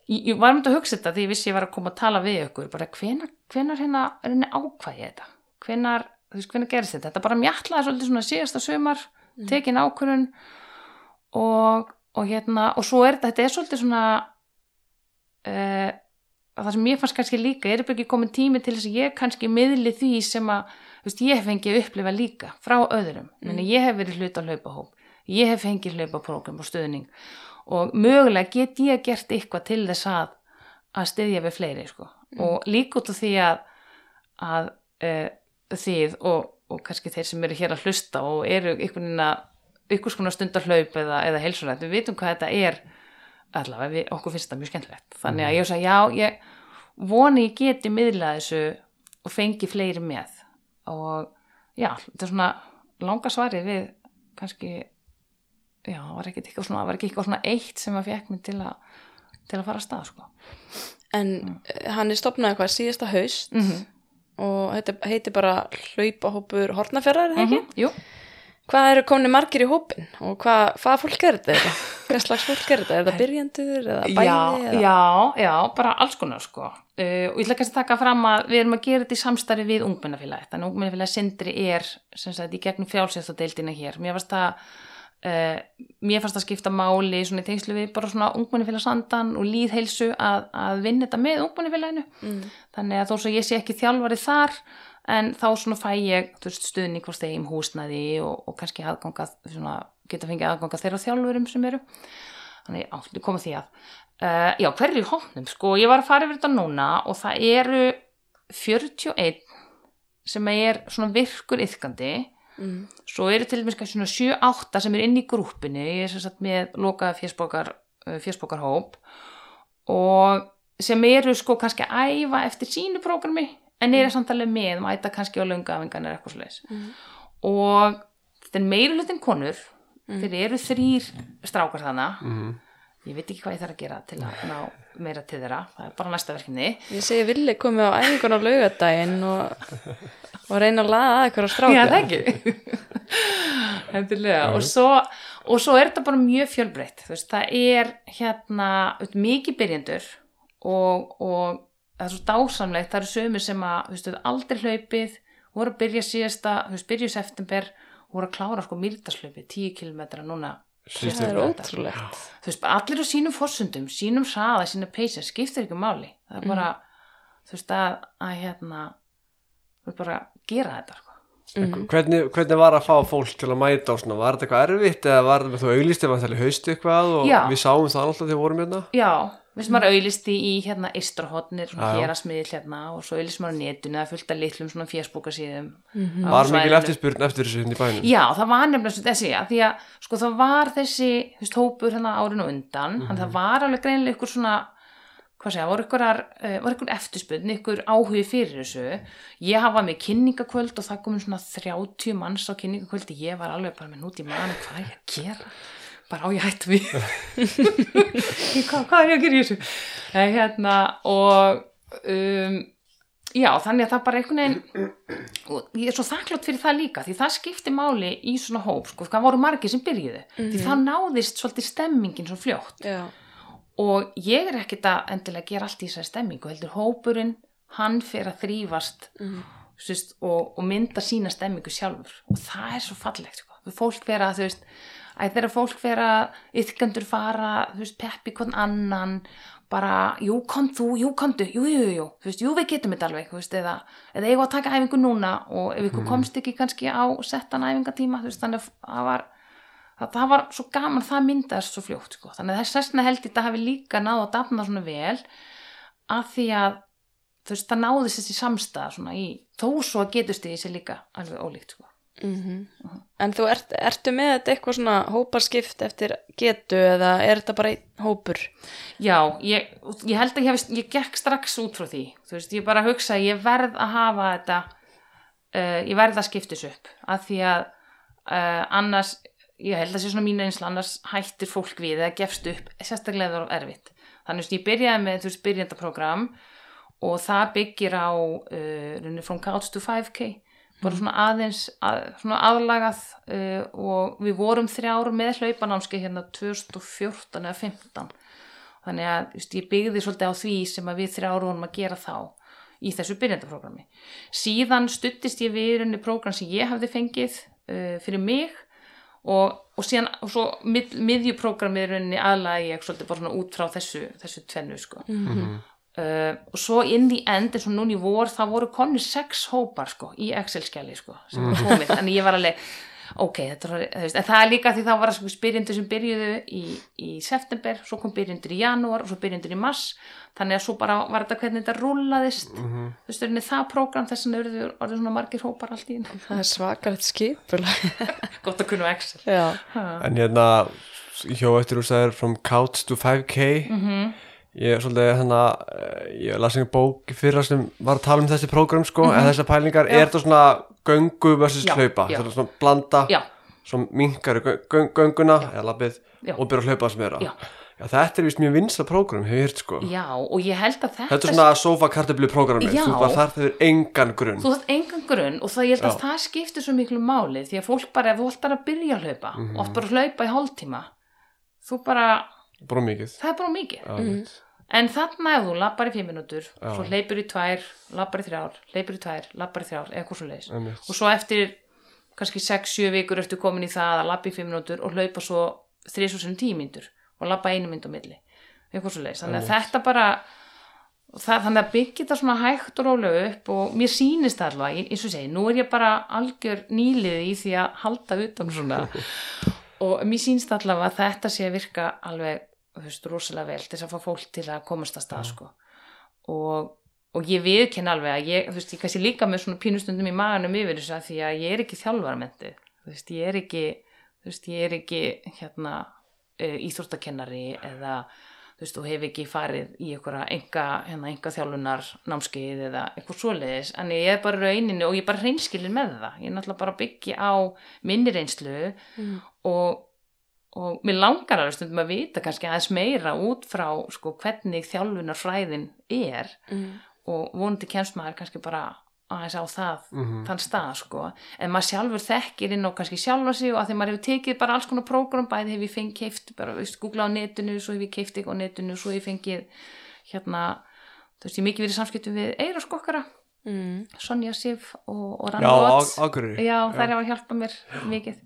ég, ég var myndi að hugsa þetta því ég vissi ég var að koma að tala við ykkur. Bara hvenar, hvenar hérna er henni ákvæði þetta? Hvenar, þú veist, hvenar gerist þetta? Þetta bara mjallaði svolítið svona síðasta sumar tekin ákvörun og, og hérna og svo er þetta, þetta er svolítið svona uh, það sem ég fannst kannski líka, er ekki komin tími til þess að ég kannski miðli því sem að veist, ég hef fengið að upplifa líka frá öðrum, mm. ég hef verið hlut á hlaupahóp ég hef fengið hlaupaprógram og stöðning og mögulega get ég gert eitthvað til þess að að styðja við fleiri sko. og líka út af því að að uh, þið og, og kannski þeir sem eru hér að hlusta og eru að ykkur skona stundarhlaup eða, eða heilsurætt, við vitum hvað þetta er. Allavega, við, okkur finnst þetta mjög skemmtilegt. Þannig að ég sagði, já, ég voni ég geti miðlað þessu og fengi fleiri með og já, þetta er svona langa svari við kannski já, það var ekki eitthvað svona, það var ekki eitthvað svona eitt sem að fekk mig til að til að fara að stað, sko en mm. hann er stopnað eitthvað síðasta haust mm og heiti, heiti bara hlaupahópur hortnaferðar, eða ekki? Jú, Hvað eru komni margir í hópin og hvað, hvað fólk er þetta? Hvað slags fólk er þetta? Er það byrjandur eða bæði? já, já, já, bara alls konar sko. Uh, og ég ætla kannski að taka fram að við erum að gera þetta í samstarfi við ungmennafélagi. Þannig að ungmennafélagi Sindri er sem sagt í gegnum frjálsjöftadeildina hér. Mér fannst það uh, mér fannst það skipta máli í tengslu við bara svona ungmennafélag sandan og líðheilsu að, að vinna þetta með ungmennafélaginu. Mm. Þannig að þó svo ég sé ekki þjálfari þar en þá svona fæ ég veist, stuðning hvort þeim húsnaði og, og kannski aðganga, svona, geta fengið aðganga þeirra þjálfurum sem eru þannig við komum því að uh, já, hverju hóknum, sko, ég var að fara yfir þetta núna og það eru 41 sem er svona virkur yfkandi Mm. svo eru til dæmis kannski svona 7-8 sem er inn í grúppinu, ég er sem sagt með lokaða fjörsbókar, fjörsbókarhóp og sem eru sko kannski að æfa eftir sínu prógrami en eru samt alveg með og æta kannski á löngafingan eða eitthvað svoleiðis Mm. og þetta er meira hlutin konur þeir eru þrýr strákar þannig Mhm. Ég veit ekki hvað ég þarf að gera til að ná meira til þeirra, það er bara næsta verkefni. Ég segi villi komið á æfingun á laugadaginn og, og reyna að laða að eitthvað stráka. Já, það ekki. (laughs) Hendilega og svo, og svo er þetta bara mjög fjölbreytt. Veist, það er hérna mikið byrjendur og, og það er svo dásamlegt, það eru sömur sem að veist, aldrei hlaupið voru að byrja síðasta, veist, byrja í september voru að klára sko mýrdaslaupið 10 km núna það er ótrúlegt. Þú veist, allir á sínum forsundum sínum hraða, sína peysa, skiptir ekki máli. Það er bara, þú veist, að, að hérna þú veist, bara gera þetta sko. Hvernig, hvernig var að fá fólk til að mæta og svona, var þetta eitthvað erfitt eða var þetta þú auglýst ef það haustu eitthvað og Já. við sáum það alltaf þegar við vorum hérna? Já, við sem maður auðlisti í hérna Eistrahotnir, svona Já, já. hérasmiðil hérna og svo auðlist maður á netinu, það er fullt af litlum svona fésbúkasíðum á Var mikil eftirspurn eftir þessu hérna í bænum Já, það var nefnilega þessi, að því að sko það var þessi, þú veist, hópur hérna árin og undan, þannig að það var alveg greinilega ykkur svona, hvað segja, voru ykkur, uh, var ykkur eftirspunni, ykkur áhugi fyrir þessu. Ég hafa með kynningakvöld og það komin svona 30 manns á kynningakvöldi, ég var alveg bara með nút í mann, hvað er ég að gera? Bara á ég hættu við. (laughs) hvað, hvað er ég að gera í þessu? Eh, hérna, og um, já, þannig að það bara einhvern veginn og ég er svo þakklátt fyrir það líka því það skipti máli í svona hóp sko, það voru margir sem byrjuðu því það náðist svolítið stemmingin svo fljótt já, og ég er ekkert að endilega gera allt í þessari stemmingu heldur hópurinn, hann fer að þrýfast mm. og, og mynda sína stemmingu sjálfur og það er svo fallegt sko. fólk fer að þú veist að þeirra fólk fer að ytkendur fara, þú veist, peppi hvern annan bara, jú, kom þú, jú, komdu jú, jú, jú, þú veist, jú, við getum þetta alveg þú veist, eða, eða ég var að taka æfingu núna og ef ykkur komst ekki kannski á settan æfingatíma, þú veist, þannig að það var það, það var svo gaman, það myndaðist svo fljótt, sko, þannig að þess vegna held ég þetta hafi líka náð að dafna svona vel að því að þú veist, það náðist þessi samstæða svona í, þó svo getust því þessi líka alveg ólíkt, sko en þú ert, ertu með þetta eitthvað svona hóparskipt eftir getu eða er þetta bara hópur? Já, ég, ég held að ég, hef, ég gekk strax út frá því, þú veist, ég bara hugsa að ég verð að hafa þetta, uh, ég verð að skiptis upp, að því að uh, annars, ég held að sé svona mínu einsla, annars hættir fólk við eða gefst upp, sérstaklega það er erfitt. Þannig að ég byrjaði með, þú veist, byrjandaprogram og það byggir á, uh, runni from couch to 5k, bara svona aðeins að, svona aðlagað uh, og við vorum þrjár með hlaupanámski hérna 2014 eða 15 þannig að just, ég byggði svolítið á því sem að við þrjár vorum að gera þá í þessu byrjandaprógrami síðan stuttist ég við í rauninni prógram sem ég hafði fengið uh, fyrir mig og, og síðan og svo mið, miðjuprógramið í rauninni aðlaði ég svolítið bara svona út frá þessu, þessu tvennu sko Uh, og svo inn í end eins og núna í vor það voru konni sex hópar sko, í Excel-skjali sko, sem var komið en ég var alveg, ok, þetta var, þú veist, en það er líka því þá var það sko, byrjendur sem byrjuðu í, í september, svo kom byrjendur í janúar og svo byrjendur í mars. Þannig að svo bara var þetta hvernig þetta rúlaðist þú veist, það er það prógram þess að orðið, orðið svona margir hópar allt í einu. það er svakalegt skipul. (laughs) Gott að kunna Excel. Já, En hérna, hjá eftir úr sagður From Couch to 5K Mhm. Ég er svolítið þannig að ég las einhver bók fyrra sem var að tala um þessi prógram sko, en þessar pælingar, Mhm. Já. er þetta svona göngu versus Já, hlaupa, já. þetta er svona blanda já, svo minkar göng, gönguna eða lappið Já. og byrja að hlaupa sem vera Já. þetta er vist mjög vinsla prógram, hefur ég hýrt sko já, og ég held að þetta Þetta er svona sofa kartablu prógramið, Já. þú bara þarf þeir engan grunn þú þarf engan grunn og það, ég held að Já. það skiptir svo miklu máli því að fólk bara, ef þú ætlar að byrja að hlaupa Mhm. og ætlar bara að hlaupa í hálftíma þú bara, bara mikið það er bara mikið Já, einmitt. En þarna ef þú lappar í fimm minútur Já. svo hleypur í tvær, lappar í þrjár hleypur í tvær, lappar í þrjár, eitthvað svo leiðis og svo eftir kannski 6-7 vikur ertu komin í það að lappa í fimm minútur og hlaupa svo 3.000 tímyndur og lappa einu mynd á milli eitthvað svo leiðis, þannig að þetta bara það, þannig að byggja þetta svona hægt og rólega upp og mér sýnist það alveg, eins og segi, nú er ég bara algjör nýlið í því að halda utan svona. (laughs) Og mér sýnist allavega að þetta sé að virka alveg, þú veist, rosalega vel til þess að fá fólk til að komast að stað sko. og, og ég viðkenn alveg að ég, þú veist, ég kannski líka með svona pínustundum í maganum yfir þess að því að ég er ekki þjálfarmyndi, þú veist, ég er ekki þú veist, ég er ekki hérna uh, íþórtakennari eða þú veist, þú hef ekki farið í einhverja enga, hérna, enga þjálfunar námskeið eða eitthvað svoleiðis. En ég er bara rauninni og ég er bara hreinskilin með það. Ég er náttúrulega bara byggja á minni reynslu og, og mér langar alveg stundum að vita kannski aðeins meira út frá sko, hvernig þjálfunarfræðin er. Og vonandi kemst maður kannski bara aðeins á það, þann stað sko. en maður sjálfur þekkir inn á kannski sjálfa sig og að því maður hefur tekið bara alls konar prógram bæði hefur ég fengið keift, bara veist, googla á netinu svo hefur ég keift eitthvað á netinu svo hefur ég fengið hérna þú veist, ég mikið verið samskiptum við Eira skokkara, mm. Sonja Sif og, og Já, Ranna á, Watts águrri já, þær hafa hjálpað mér mikið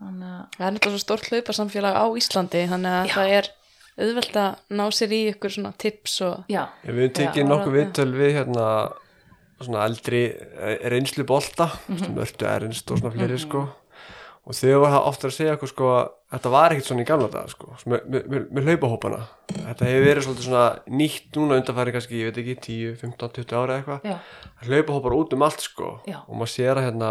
þannig að það er náttúrulega svo stórt hlaupasamfélag á Íslandi þannig að Já. það er auðvelt að ná sér í ykkur svona tips og já, Við höfum tekið nokkuð viðtöl við hérna svona eldri eh, reynslu bolta Mhm. mörtu ernst og svona fleiri sko. Og þau var ofta að segja okkur sko að þetta var ekkert svona í gamla dag sko. Með, með, með, hlaupahópana. Þetta hefur verið svolítið svona nýtt núna undanfæri kannski, ég veit ekki, 10, 15, 20 ára eitthvað. Já, hlaupahópar út um allt sko. Já. og maður sér að hérna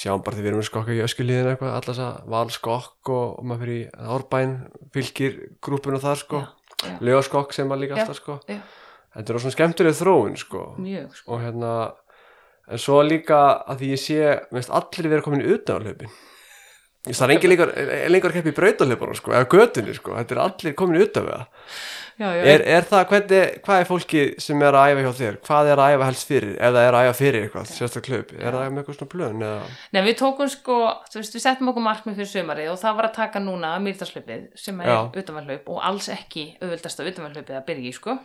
sjáum bara því við erum skokka í öskulíðin eitthvað allas að valskokk og, og maður fyrir í árbæn fylgir grúpuna þar sko. Lögaskokk sem maður líka Já. alltaf sko. já, þetta er svona skemmtileg þróun sko. Mjög sko. og hérna en svo líka að því ég sé minnst allir vera komin utan á hlaupin það er engin lengur, lengur að keppa í brautalöpunum sko, eða götunni sko, þetta er allir komin utan við það. Er, er það, hvernig, hvað er fólki sem er að æfa hjá þér, hvað er að æfa helst fyrir? Það er að æfa fyrir eitthvað, sérstaklega hlaup? Er það með eitthvað svona plön eða? Nei, við tókum sko, þú veist, við settum okkur markmið fyrir sömarið og það var að taka núna mýrtarslaupið sem er Já. utanvallaup og alls ekki auðvöldasta utanvallaupið að byrja í sko.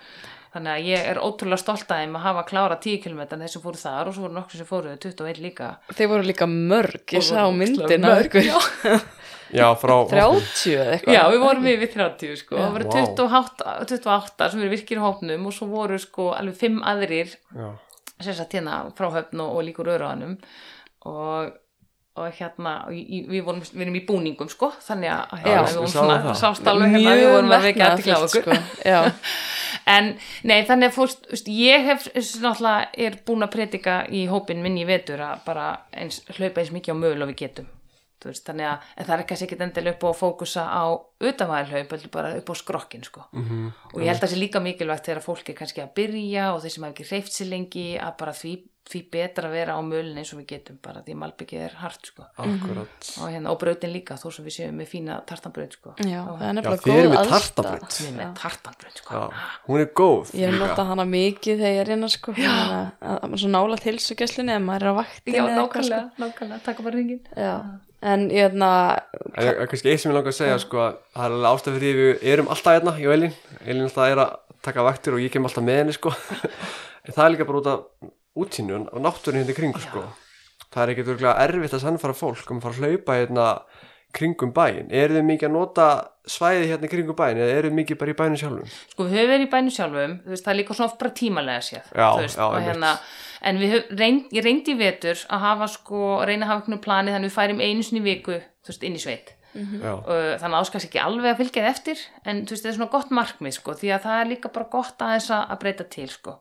Þannig að ég er ótrúlega stolt að þeim að hafa klára 10 km þessi fóru þar og svo voru nokkur sem fóru 21 líka. þeir voru líka mörg, ég sá myndin mörg, af ykkur já. já, frá 30 eða eitthvað Já, við vorum við við 30 sko, það voru Vá. 28, 28 sem eru virkir í hópnum og svo voru sko alveg 5 aðrir já, sem sagt hérna frá höfn og, og líkur öruðanum og, og hérna og við, vorum, við erum í búningum sko þannig að Já, við vorum svona það. sást alveg hérna við vorum að vekja aðtikla okkur sko. (laughs) En nei þannig að þú veist, ég hef náttúrulega er búin að predika í hópin minn í vetur að bara eins, hlaupa eins mikið á mögulega við getum veist, þannig að en það er kannski ekkit endilega upp á að fókusa á utanvæðarhlaup, heldur bara upp á skrokkin sko. mhm, og ég held að það sé líka mikilvægt þegar fólk er kannski að byrja og þeir sem hafa ekki reyft sér lengi að bara því, því betra að vera á mölin eins og við getum bara því malbyggið er hart sko. akkurat og, hérna, og brautin líka þó sem við séum með fína tartanbraut sko. já, það er nefnilega góð tartabraut. við erum með tartanbraut sko. já, hún er góð Ég líka. notað hana mikið þegar ég er innan sko að- að að svo nála tilsugjæslunni ef maður er á vaktinni já, eitthvað, sko. nákvæmlega, nákvæmlega, taka bara ringin Já, en ég hérna En það er kannski eitt sem ég langar að segja sko, að það er alveg ástæð fyrir því við erum alltaf hérna í Elín, Elín alltaf er að taka vaktir og ég kem alltaf með henni sko. (laughs) en það er líka bara út af útsýnun og náttúrin hérna í kringu sko. það er ekkert örgulega erfitt að sannfara fólk um að fara að hlaupa hérna kringum bæin, eru þið mikið að nota svæði hérna kringum bæin eða eru þið mikið bara í bænum sjálfum? Sko við höfum verið í bænum sjálfum veist, það er líka svona oft bara tímalega séð Já, veist, já, hérna, en við höf, reynd, ég reyndi í vetur að hafa sko, reyna að hafa einhvern plani þannig við færim einu sinni í viku veist, inn í sveit. Já, uh, þannig að áskast ekki alveg að fylgja þið eftir en það er svona gott markmið sko, því að það er líka bara gott að að breyta til sko.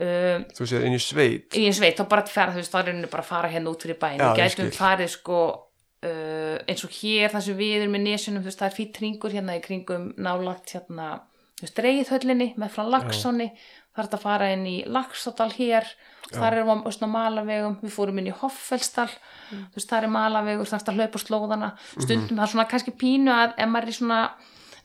Uh, þú séð inn í sveit? Í eins veit, þá bara fara, þú veist, þá er rauninni bara að fara hérna út fyrir bæin, Já, ég gætum farið sko uh, eins og hér þar sem við erum með nesjunum, þú veist, það er fýtt ringur hérna í kringum nálagt hérna þú veist, reyðhöllinni með frá Laxáni. Það er þetta að fara inn í Laxádal hér. Þar erum við á malavegum. Við fórum inn í Hoffellsdal. Þú veist, það er malavegur, það er að hlaupa á slóðana. Stundum það er svona kannski pínu að ef maður er svona,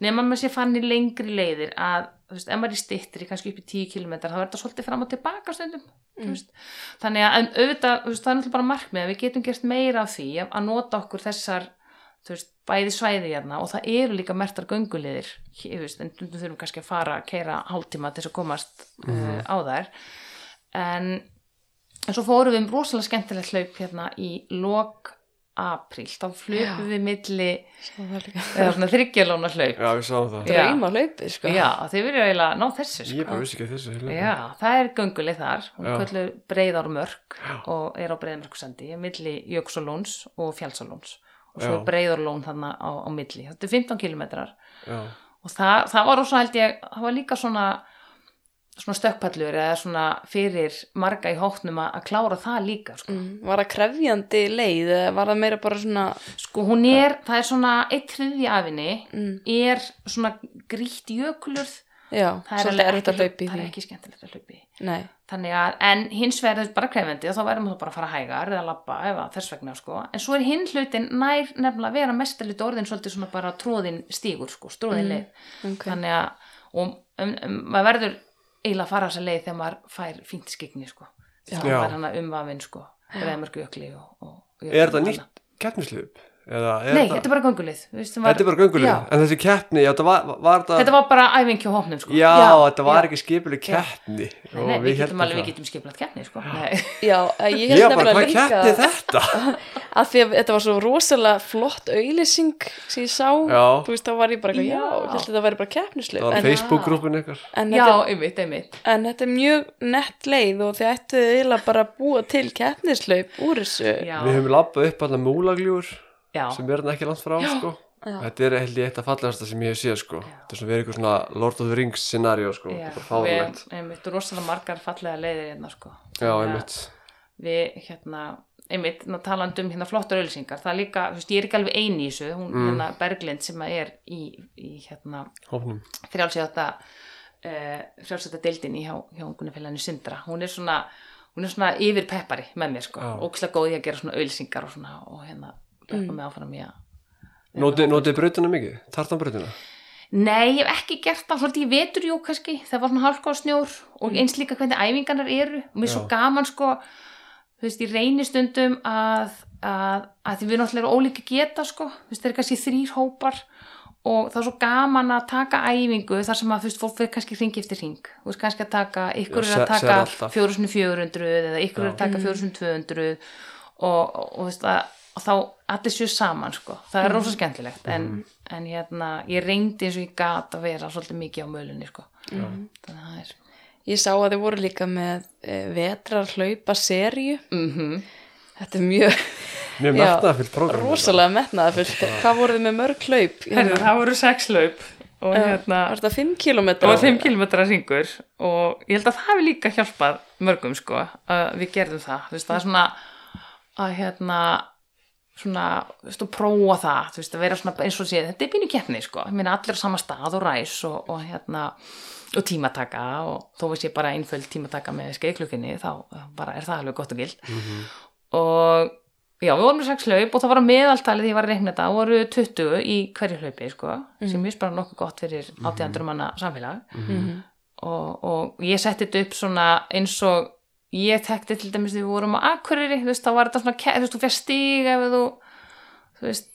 nema maður sé fann í lengri leiðir að þú veist, ef maður er stittri kannski upp í 10 km þá er þetta svolítið fram og tilbaka stundum mm. þannig að auðvitað þú veist, það er náttúrulega bara markmið að við getum gert meira af því að, nota okkur þessar þú veist, bæði svæði hérna og það eru líka mertar gönguliðir hér, þú veist, en stundum þurfum kannski að fara að keira hálftíma til þess að komast uh, á þær. En, en svo fórum við um rosalega skemmtilegt hlaup hérna í lok apríl, þá flöpum við milli er þryggjalóna hlaup. Já, við sáum það. Já. drauma hlaupið sko. Já, þið verður eiginlega ná þessu ég sko. bara vissi ekki að þessu heila. Já, það er göngulið þar. Hún Já. köllu breiðármörk og er á breiðmörksandi milli Jöksulóns og Fjálsalóns og svo Já. breiðárlón þarna á, á milli. Þetta er 15 kilometrar já, og það, það var også held ég það var líka svona svona stökkpallur eða svona fyrir marga í hóknum að að klára það líka sko. Mm, Var það krefjandi leið eða var það meira bara svona sko hún er, það er svona eitt þriðja af henni mm, er svona grýtt jökulurð Já, það er svolítið að ekki- hlaupa í það er ekki skemmtilegt að Nei, Þannig að, en hins vegar er þetta bara krefendi og þá verðum við bara að fara hægar eða labba eða þess vegna sko. En svo er hinn hlutin nær nefnilega að vera mestalit orðin svolítið svona bara tróðin stígur sko, stróðin Mm, leið. ok Þannig að, og um, um, maður verður eiginlega að fara þessa leið þegar maður fær fínt skikni sko. Já. Það var hann umvafin sko, breðmörku jökli og, og, og er þetta nýtt keppnislöp eða er Nei, þetta er bara var- þetta er bara göngulið, Já, en þessi keppni já, þetta var, var þetta, Þetta var bara æfing hjá hópnum sko. já, þetta var já. ekki skipuleg keppni. Nei, við getum alveg, við getum skipulagt keppni sko. Nei. Já, ég held nefnilega hvað keppni líka þetta? (laughs) að því að þetta var svo rosalega flott auðlýsing sem ég sá. Já. þú veist, þá var ég bara eitthvað, já, Já. ég held að þetta væri bara það keppnislöf var en, Facebook-grúpin en, Já, einmitt, einmitt. en þetta er mjög nett leið og þið ættu eiginlega bara að búa til keppnislöf úr þessu Já, sem er hann ekki langt frá sko. Þetta er held ég eitt af fallegasta sem ég hef séð sko. þetta er svona verið eitthvað svona Lord of the Rings scenario sko. þetta er fárlegt Við, einmitt, rosalega margar fallega leiðir hérna sko. já, einmitt Við, hérna, einmitt, ná talandi um hérna flottar auðlýsingar, það er líka, þú veist, ég er ekki alveg eini í þessu, hún, Mm. hérna, Berglind sem er í, í hérna, frjálsjóta uh, frjálsjóta deildin í hjá, hjá ungunafélaginu Sindra hún er svona, hún er svona yfir peppari með mér sko, Já. ókslega góð í að gera svona auðlýsingar og svona og hérna Mm. mig áfram í að Notið notið brautina mikið? Tartanbrautina? Nei, ég hef ekki gert það svolítið í vetur, jú, kannski, það var svona hálfkóð snjór og Mm. eins líka hvernig æfingarnar eru og mér er svo gaman, sko þú veist, ég reynir stundum að, að, að því við náttúrulega erum ólíka geta, sko, þú veist, það er kannski þrýr hópar og það er svo gaman að taka æfingu þar sem að, þú veist, fólk fyrir kannski hringi eftir hring, þú veist, kannski að taka ykkur er að taka alltaf. 4400 eða ykkur er að taka 4200 og, og, og þú veist, að og þá allir séu saman sko. Það er rosa skemmtilegt en, en hérna, ég reyndi eins og ég gat að vera svolítið mikið á mölunni sko. Þannig að það er ég sá að þið voru líka með e, vetrar hlaupa serju mm þetta er mjög Mjög metnaðafyllt prógram rosalega metnaðafullt hvað voruð þið með mörg hlaup Herðu, það voru sex laup og hérna var þetta 5 km það var 5 km ringur og ég held að það hefði líka hjálpað mörgum sko að við gerðum það. Þú veist, það er svona að hérna svona, þú veist, að prófa það þú veist, að vera svona eins og sé þetta er pínu keppni sko, ég meina allir á sama stað og ræs og, og hérna og tímataka og þó veist ég bara einföld tímataka með skeiðklukkinni þá bara er það alveg gott og gild. Og já, við vorum með sex hlaup og það var að meðaltalið því ég var að reikna þetta voru 20 í hverju hlaupi sko, sem ég bara nokkuð gott fyrir 800 manna samfélag. Og, og ég setti þetta upp svona eins og ég tekti til dæmis þegar við vorum á Akureyri þú veist, þá var þetta svona, þú veist, þú fyrir stíg ef þú, þú veist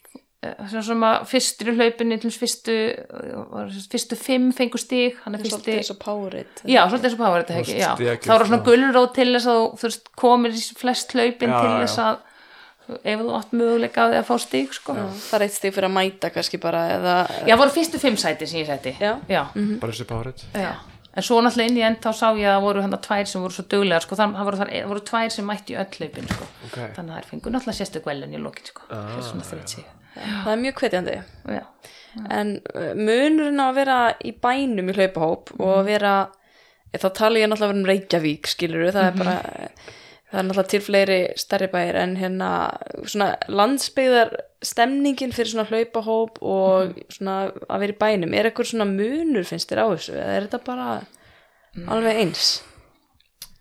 eh, svona að fyrstur í hlaupinni til dæmis fyrstu, fyrstu fimm fengu stíg, hann er svolítið fyrsti eins og Powerade Já, svolítið eins og Og ekki, já. Það voru svona já. gulrót til þess að þú, þú veist, komir í flest hlaupin Já, til já. þess að ef þú átt möguleika á því að fá stíg sko. Já. það er eitt stig fyrir að mæta kannski bara eða voru fyrstu fimm sæti sem ég setti Já. Já. Bara þessi párið Já. En svo náttúrulega inn í end þá sá ég að það voru hann tvær sem voru svo duglegar sko. þannig að það voru, þar, voru tvær sem mætti í öll hlaupin sko. Ok. þannig að þær fengur náttúrulega sérstu gvelun í lokin sko. ah. sig það er mjög hvetjandi Já. en uh, munurinn á að vera í bænum í hlaupahóp og að vera þá tala ég náttúrulega um Reykjavík skilur það er bara það er náttúrulega til fleiri stærri bæir en hérna svona landsbyggðar stemningin fyrir svona hlaupahóp og svona að vera í bænum. Er eitthvað svona munur finnst þér á þessu? Eða er þetta bara alveg eins?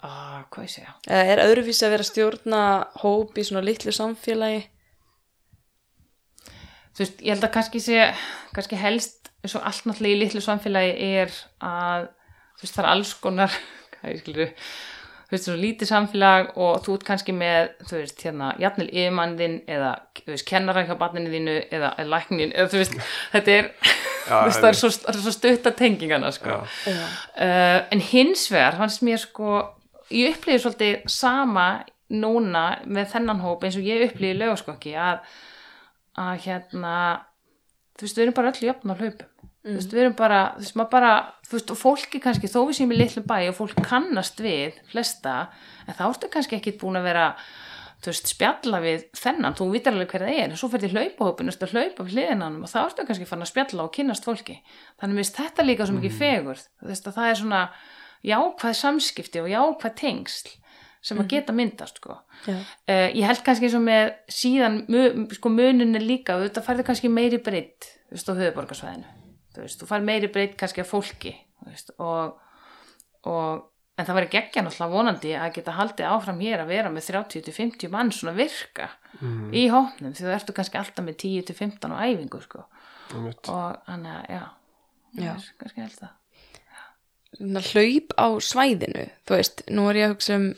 Ah, hvað ég segja? Eða er öðruvísi að vera stjórna hóp í svona litlu samfélagi? Þú veist, ég held að kannski sé kannski helst, eins og allt náttúrulega í litlu samfélagi er að þú veist, það er alls konar (laughs) hvað ég skilur þú veist, svona lítið samfélag og þú ert kannski með, þú veist, hérna jafnvel yfirmannin eða, þú veist, kennara hjá barninu þínu eða læknin eða þú veist, þetta er þú veist, það er svo, er svo stutta tengingana, sko. Já. uh, en hins vegar fannst mér sko ég upplýði svolítið sama núna með þennan hóp eins og ég upplýði lögaskokki að, að hérna þú veist, við erum bara öll jöfn á hlaupum. Þú veist, við erum bara, þú veist, maður bara veist, og fólki kannski, þó við séum í litlu bæ og fólk kannast við flesta en þá ertu kannski ekkit búin að vera veist, spjalla við þennan. Þú vitar alveg hver það er, en svo fyrir hlaupahópin þú hlaupa við hliðinanum og þá ertu kannski fann að spjalla og kynnast fólki, þannig minnst þetta líka svo mikið fegur, þú veist, að það er svona jákvæð samskipti og jákvæð tengsl sem að geta myndast sko. Uh, ég held kannski eins og með síðan sko muninni líka, þetta færði kannski meiri breytt, á höfuborgarsvæðinu þú veist, þú fær meiri breytt kannski af fólki, þú veist, og, og en það væri geggja náttúrulega vonandi að geta haldið áfram hér að vera með 30-50 mann svona virka í hópnum, því þú ertu kannski alltaf með 10-15 á æfingu, sko Einmitt. og þannig að, já, Já. er kannski held það svona hlaup á svæðinu þú veist, nú er ég að hugsa um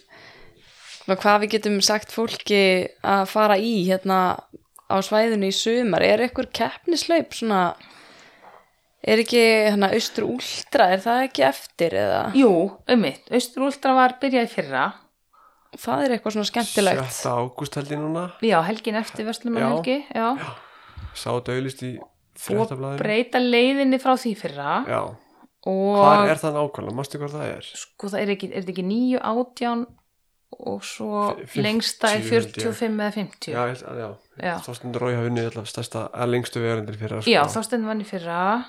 hvað við getum sagt fólki að fara í hérna á á svæðinu í sumar er eitthvað keppnislaup svona er ekki hérna austur últra er það ekki eftir eða? Jú, ummitt, Austur Últra var byrjað í fyrra. Það er eitthvað svona skemmtilegt. 7. ágúst held ég núna. Já, helgin eftir Vestlum Já. helgi Já, sá döglist í og fréttablaðinu. breyta leiðinni frá því fyrra. Já, og hvar er það nákvæmlega, mástu hvað það er? Sko það er ekki, er þetta ekki nýju átján og svo F- 50 lengsta er held ég. 45 eða 50 já, ég held- já, Já. Þorstein Rói hafa unnið alltaf stærsta lengstu vegarindin fyrir sko. Já, Þorstein vann í fyrra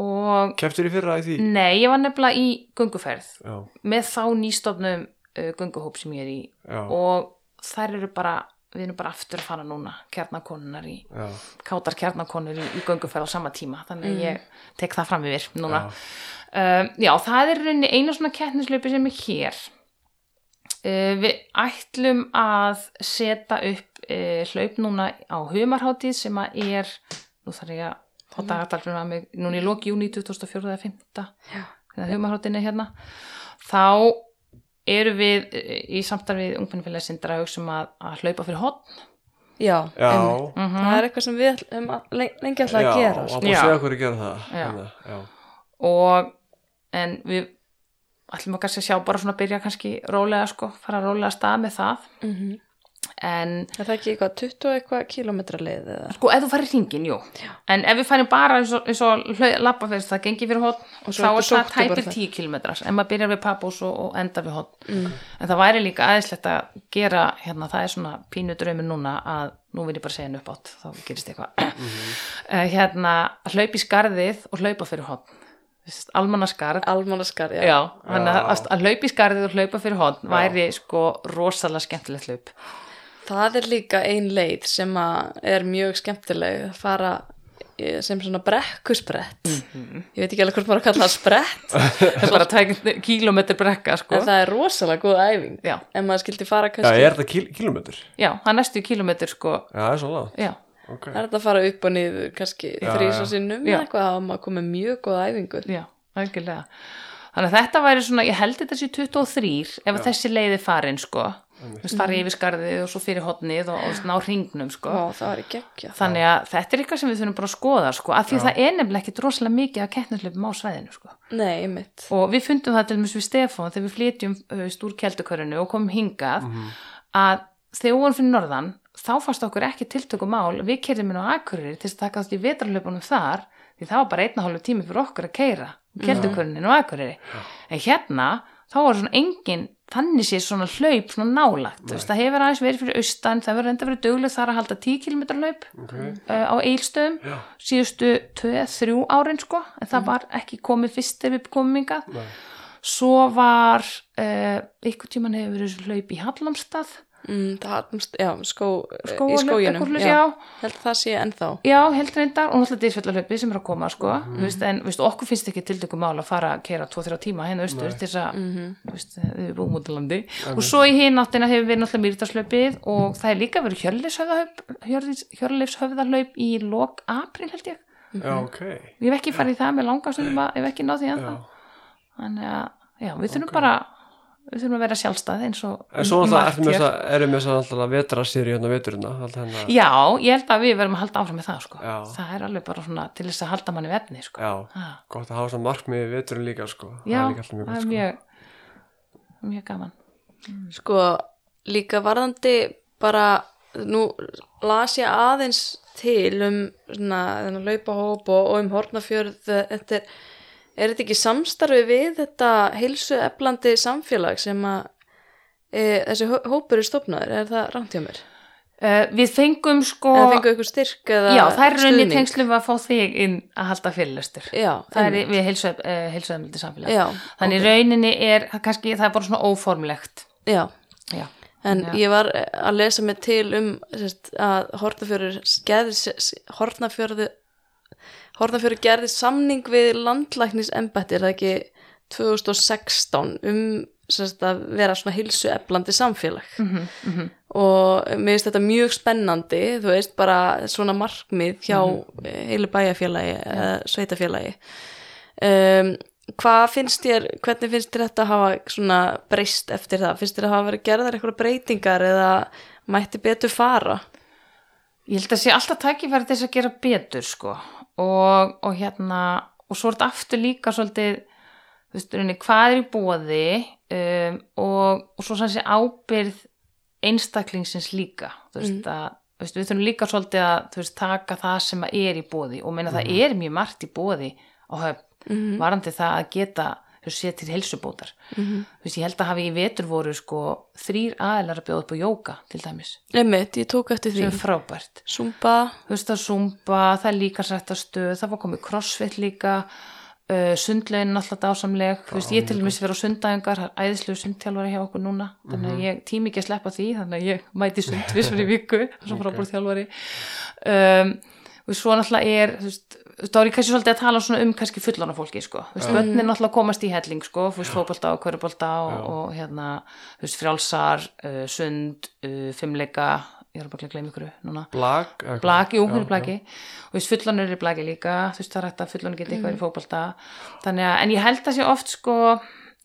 og keftur í fyrra í því? Nei, ég var nefnilega í gönguferð já, með þá nýstofnum uh, gönguhóp sem ég er í. Já, og þær eru bara við erum bara aftur að fara núna kjarnakonunar í, já, kátar kjarnakonur í, í gönguferð á sama tíma, þannig að ég tek það fram yfir núna. Já, Um, já, það er einu svona kettnislaupi sem er hér. Uh, við ætlum að setja upp uh, hlaup núna á humarhátíð sem að er, nú þarf ég að fá dagatalfinu að mig, núna í lóki júni 2004 eða 5. Já. þegar humarhátíðin er hérna. Þá eru við uh, í samstarfið ungmennfélagi sindra að um að, að hlaupa fyrir hotn. já, já, einmitt. það er eitthvað sem við len- lengi alltaf að gera og sko. að búið að segja okkur að gera það Já. Hérna, já, og en við ætlum að kannski sjá bara svona að byrja kannski rólega sko, fara rólega að stað með það Mhm. En er það ekki eitthvað 20 og eitthvað kilometra leið eða sko ef þú farir hringin, jú en ef við farum bara eins og, eins og lappa fyrir það gengi fyrir hotn Og þá er það tæpir það. 10 kilometrar en maður byrjar við pappús og, og enda við hotn mm. en það væri líka aðeinslegt að gera hérna, það er svona pínu draumur núna að nú vil ég bara segja henni upp átt þá gerist eitthvað mm. (clears throat) hérna, að hlaupa í skarðið og hlaupa fyrir hotn almannaskarð almánaskar, já, Já, Já. að, að hlaupa í skarðið og hlaupa fyrir hotn væri sko rosalega skemmtilegt hlaup. Það er líka ein leið sem að er mjög skemmtileg að fara eh, sem svona brekkusbrett ég veit ekki alveg hvort maður að kalla það sprett (laughs) Það er bara tvegin kílómetr brekka sko. en það er rosalega góð æfing Já. en maður skildi fara já, kannski er þetta kil kilometr? Já, það er næstu kílómetr sko. já, það er svo langt Já, ok, það er þetta að fara upp og niður kannski Já, þrýsa já. sinnum Já. eða eitthvað að maður komið mjög góð æfingu já, algjörlega. Þannig að þetta væri svona, ég held þetta sé 23 ef að þessi leiði farin sko. Þú veist, fari yfir skarðið og svo fyrir hotnið og, og ná hringnum sko. Vá, það var í geggja Þannig að þetta er eitthvað sem við þurfum bara að skoða sko. Af því að það er nefnilega ekkit rosalega mikið að kettnislöfum á svæðinu sko. nei, og við fundum það til dæmis við Stefán þegar við flytjum stúr keldukörinu og komum hingað að þegar við vorum fyrir norðan þá fannst okkur ekki tiltöku mál við kerðum inn á Akureyri til þess að taka þátt í vetrarlöpunum þar því það var bara einn og hálfu tími fyrir okkur að keira keldukörinu á Akureyri. En hérna þá var svona engin þannig sé svona hlaup svona nálagt Þú veist, það hefur aðeins verið fyrir austan það verður enda verið duglega þar að halda 10 km hlaup ok, uh, á eilstöðum Já. síðustu 2-3 árin sko en það var ekki komið fyrst yngað Nei. svo var uh, ykkur tíman hefur verið hlaup í Hallamstað mm, það, já, skó, Skógarhlaup, í skóginum eitthvað svoleiðis, já. já. held að það sé ennþá. Já, held reyndar og náttúrulega dýrsfjallahlaupi sem er að koma sko, mm. veist, en veist, okkur finnst ekki tiltöku mál að fara að kera 2-3 tíma hérna austur til þess að þú veist, við búum út á landi. Og svo í hinn áttina hefur verið náttúrulega mýrdarslaupið og það er líka verið hjörleifshöfðahlaup í lok april held ég. Já, ok. Ég hef ekki farið í það með langastundum að ég hef ekki náð því ennþá. Já. þannig að já, við þurfum bara við þurfum að vera sjálfstæð eins og en svo alltaf erum við þess að erum við þess að alltaf vetra sýri hérna veturina alltaf hérna. Já, ég held að við verðum að halda áfram með það sko. Það er alveg bara svona til þess að halda manni vefni sko. já, Ha. gott að hafa svona markmið í veturinn líka sko. Já, það er líka alltaf mjög er sko. mjög mjög gaman. Sko líka varðandi bara nú las ég aðeins til um svona þennan laupahóp og, og um hornafjörð þetta er, er þetta ekki samstarfi við þetta heilsu eflandi samfélag sem að e, þessi hó- hópur er stofnaður, er það rámt hjá mér? uh, við fengum sko eða fengu ykkur styrk eða já, það er rauninni stuðning? tengslum að fá þig inn að halda fyrirlestur já, það er við heilsuðamöldi samfélag já, þannig ok. okay. rauninni er kannski, það er bara svona óformlegt já, já, En Já. ég var að lesa mig til um sérst, að Hortnafjörður Hortnafjörðu Hortnafjörður gerði samning við landlæknis embætti, er það ekki 2016 um sérst, að vera svona hilsu eflandi samfélag. Mm -hmm, og mér finnst þetta mjög spennandi þú veist bara svona markmið hjá heilu bæjarfélagi eða sveitafélagi um, hvað finnst þér hvernig finnst þér þetta að hafa svona breyst eftir það, finnst þér að hafa verið gerðar eitthvað breytingar eða mætti betur fara ég held að sé alltaf tækifæri þess að gera betur sko. Og, og hérna og svo er þetta aftur líka svolítið þú veist, rauninni, hvað er í bóði um, og, og svo sann sé ábyrð einstaklingsins líka. Þú veist, að, þú veist, við þurfum líka svolítið að veist, taka það sem að er í bóði og meina það er mjög margt í bóði á höfn, varandi það að geta þú veist, sé til heilsubótar. Þú veist, ég held að hafi í vetur voru sko þrýr aðeinar að bjóða upp á jóka til dæmis, Einmitt, ég tók eftir því. Sem er frábært. Zumba, þú veist að zumba, það er líka sætt að stöð, það var komið crossfit líka uh, sundlegin alltaf dásamleg, þú veist ég til dæmis vera á sundæðingar, það er æðislegu sundþjálfari hjá okkur núna, þannig að ég tími ekki að sleppa því þannig að ég mæti sund vissur (laughs) er þú þá er ég kannski svolítið að tala svona um kannski fullana fólki sko, þú veist, bönnin náttúrulega komast í helling sko, þú veist, fótbolta og hverjubolta og, og hérna, þú veist, frjálsar uh, sund, uh, fimmleika ég er bara að gleyma ykkur núna. Blag, blaki, jú, hún er blaki. og veist, fullanur er í blaki líka. Þú veist, það er hægt að fullanur geta eitthvað í fótbolta. Þannig að, en ég held að sé oft sko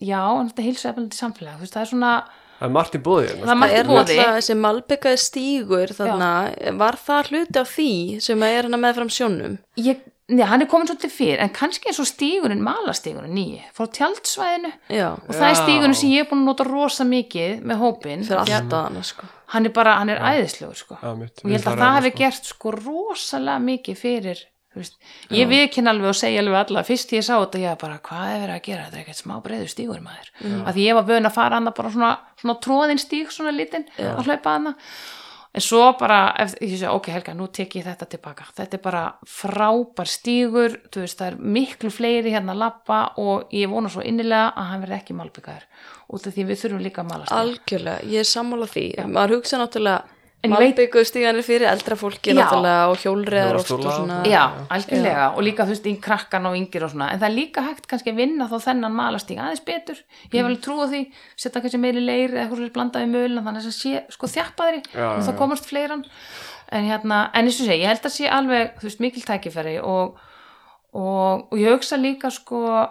já, en þetta heilsu efalandi samfélag. Þú veist, það er svona, Það er margt í bóði hérna. það er margt það í er bóði náttúrulega þessi malbyggaði stígur þannig var það hluti af því sem að er hann með fram sjónum? Ég, neða, hann er komin svolítið fyrr en kannski eins og stígunin, malastígunin nýji frá tjaldsvæðinu. Já, og það er Já. stígunin sem ég er búin að nota rosa mikið með hópin, fyrir alltaf hana sko. hann er bara, hann er æðislegur sko. Já, mitt. og ég held að það hefði gert sko rosalega mikið fyrir þú veist, ég viðkynna alveg og segja alveg alla fyrst ég sá þetta, ég bara, hvað er verið að gera? Þetta er ekkert smá breiður stígur maður. Mm. að því ég var vön að fara hana bara svona, svona tróðin stíg, svona lítinn, að hlaupa hana en svo bara, ég sé, ok Helga nú tek ég þetta tilbaka, þetta er bara frábær stígur, þú veist það er miklu fleiri hérna að lappa og ég vona svo innilega að hann verði ekki malbyggaður út af því við þurfum líka að mala stíg. Algjörlega, ég er sammála því. Maður hugsa náttúrulega En ég veit- malbyggu stíganir fyrir eldra fólki Já. og hjólreðar og svona. Já, algjörlega. Og líka þú veist í krakkan og yngir og svona. En það er líka hægt kannski að vinna þá þennan malastík aðeins betur, ég hef alveg trú á því setja kannski meiri leir eða eitthvað blandaði mölin þannig að það sé sko þjappaðri Já, og já, já. komast fleiran. En hérna, en eins og segi, ég held að sé alveg þú veist, mikil tækifæri og, og, og ég hugsa líka sko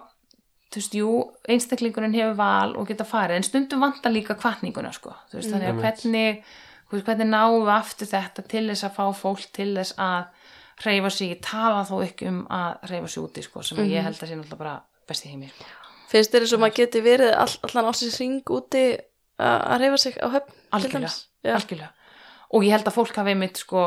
þú veist, jú, einstaklingurinn hefur val og geta farið, en stundum vantar líka kvartninguna sko, þú veist, þannig að hvernig þú veist, hvernig náum við aftur þetta til þess að fá fólk til þess að hreyfa sig, tala þó ekki um að hreyfa sig úti, sko, sem ég held að sé náttúrulega bara besti heimir, sko. finnst þér eins og maður geti verið all, allan ásins ring úti að að reyfa sig á höfn til algjörlega, dæmis? Já. algjörlega og ég held að fólk hafi einmitt sko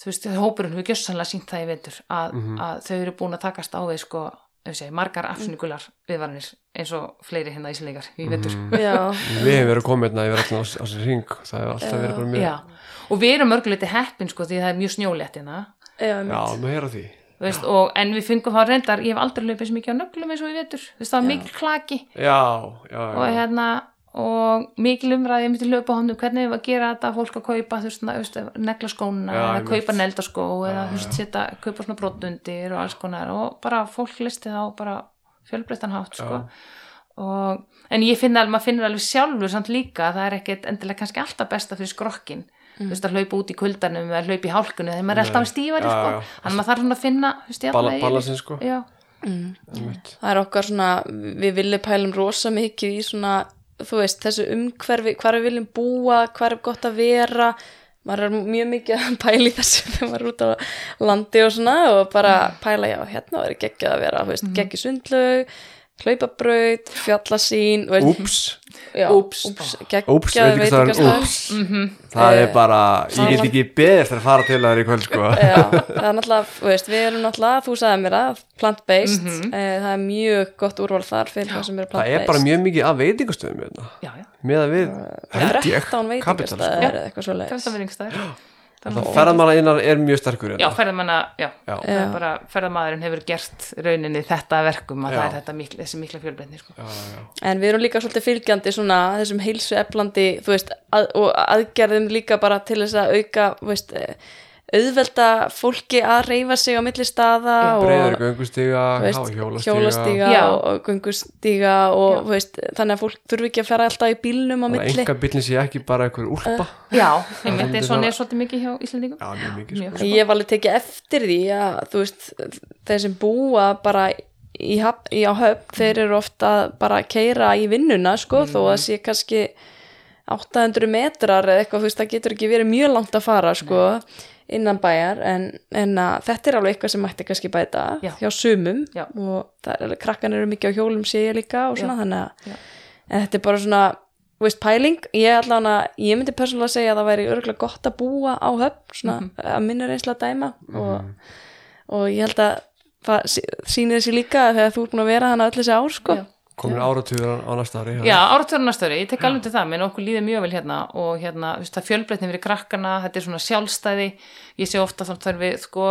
þú veist, hópurinn hefur gjössanlega sínt það í vetur að, að þau eru búin að takast á við sko, segi, margar afsynningular viðvaranir eins og fleiri hérna ísleikar í vetur. Já, Við hefum verið komið hérna yfir allan á, sér ring það hefur alltaf verið bara mjög Já, og við erum mörguleiti heppin sko því það er mjög snjólétt hérna. Já, Já, nú heyra því. Þú veist, og, en við fengum það reyndar, ég hef aldrei löpið svo mikið á nöglum eins og í vetur, það var mikil klaki. Já, já, já, og hérna og mikil umræði, ég myndi löpa hóndum hvernig við að gera þetta, fólk að kaupa þú veist, negla skóna Já, eða kaupa neldaskó eða þú veist, setja, kaupa svona brotundir og alls konar. Og bara fólk listi þá bara fjölbreyttan hátt sko. og, en ég finna alveg, maður finnur alveg sjálfur samt líka að það er ekkert endilega kannski alltaf besta fyrir skrokkin. Þú veist að hlaupa út í kuldanum eða hlaupa í hálkunni þegar maður er alltaf stífari sko. þannig að maður þarf svona að finna þú veist, balansinn, þessu. sko. já, einmitt. það er okkar svona við viljum pælum rosa mikið í svona þú veist, þessu umhverfi hvar við viljum búa, hvar er gott að vera. Maður er mjög mikið að pæla í þessu (laughs) þegar maður er út á landi og svona og bara pæla, já, hérna er geggjað að vera, þú veist, geggi sundlaug hlaupabraut, fjallasín þú veist, Úps, Úps. úps, úps, geggjað veitingastæðurinn, úps. Mhm. Það er bara, það ég get ekki beðið eftir að fara til það í kvöld, sko. (laughs) Já, það er náttúrulega, þú veist, við erum náttúrulega, þú sagði mér það, plant-based, eh, það er mjög gott úrval þar fyrir það sem eru Það er plant-based. bara mjög mikið af veitingastöðum hérna. Já, já, með að við, held ég, 13 kapital, sko. veitingastæðir eða eitthvað svo leiðis. (gasps) ferðamanna innan er mjög sterkur Já, hérna ferðamanna, já, Já. er bara ferðamaðurinn hefur gert rauninni þetta verkum að Já. það er þetta mikla, þessi mikla fjölbreytni sko. Já, já, já. En við erum líka svolítið fylgjandi svona þessum heilsu eflandi, veist, að, og aðgerðum líka bara til þess að auka, veist, eh, auðvelda fólki að reyfa sig á milli staða þú veist, hjólastíga Já. og, og göngustíga og veist, þannig að fólk þurfi ekki að fara alltaf í bílnum á Þannig að milli. enga bílinn sé ekki bara einhver úlpa. Já, einmitt eins og hann svona- er svolítið mikið hjá Íslandingum Já, mjög mikið, Mjög. sko Ég hef alveg tekið eftir því að þú veist, þeir sem búa bara í, haf, í á höfn, þeir eru ofta bara að keira í vinnuna sko, þó að sé kannski 800 metrar eða eitthvað, þú veist, það getur ekki verið mjög langt að fara sko, innan bæjar en, en að þetta er alveg eitthvað sem mætti kannski bæta Já. hjá sumum Já. og er alveg, krakkan eru mikið á hjólum sé ég líka og svona Já. þannig að en þetta er bara svona þú veist, pæling, ég allan að ég myndi persónulega segja að það væri örgulega gott að búa á höfn, svona Mhm. að minna reynsla að dæma og, og ég held að það sýnir þessi líka þegar þú ert búin að vera hana öll þessi ár sko. Komin áratugur á næsta ári Já, áratverðar næsta ári, ég tek alveg til það menn okkur líður mjög vel hérna og hérna, það fjölbreytni fyrir krakkana, þetta er svona sjálfstæði. Ég sé ofta þannig að við sko,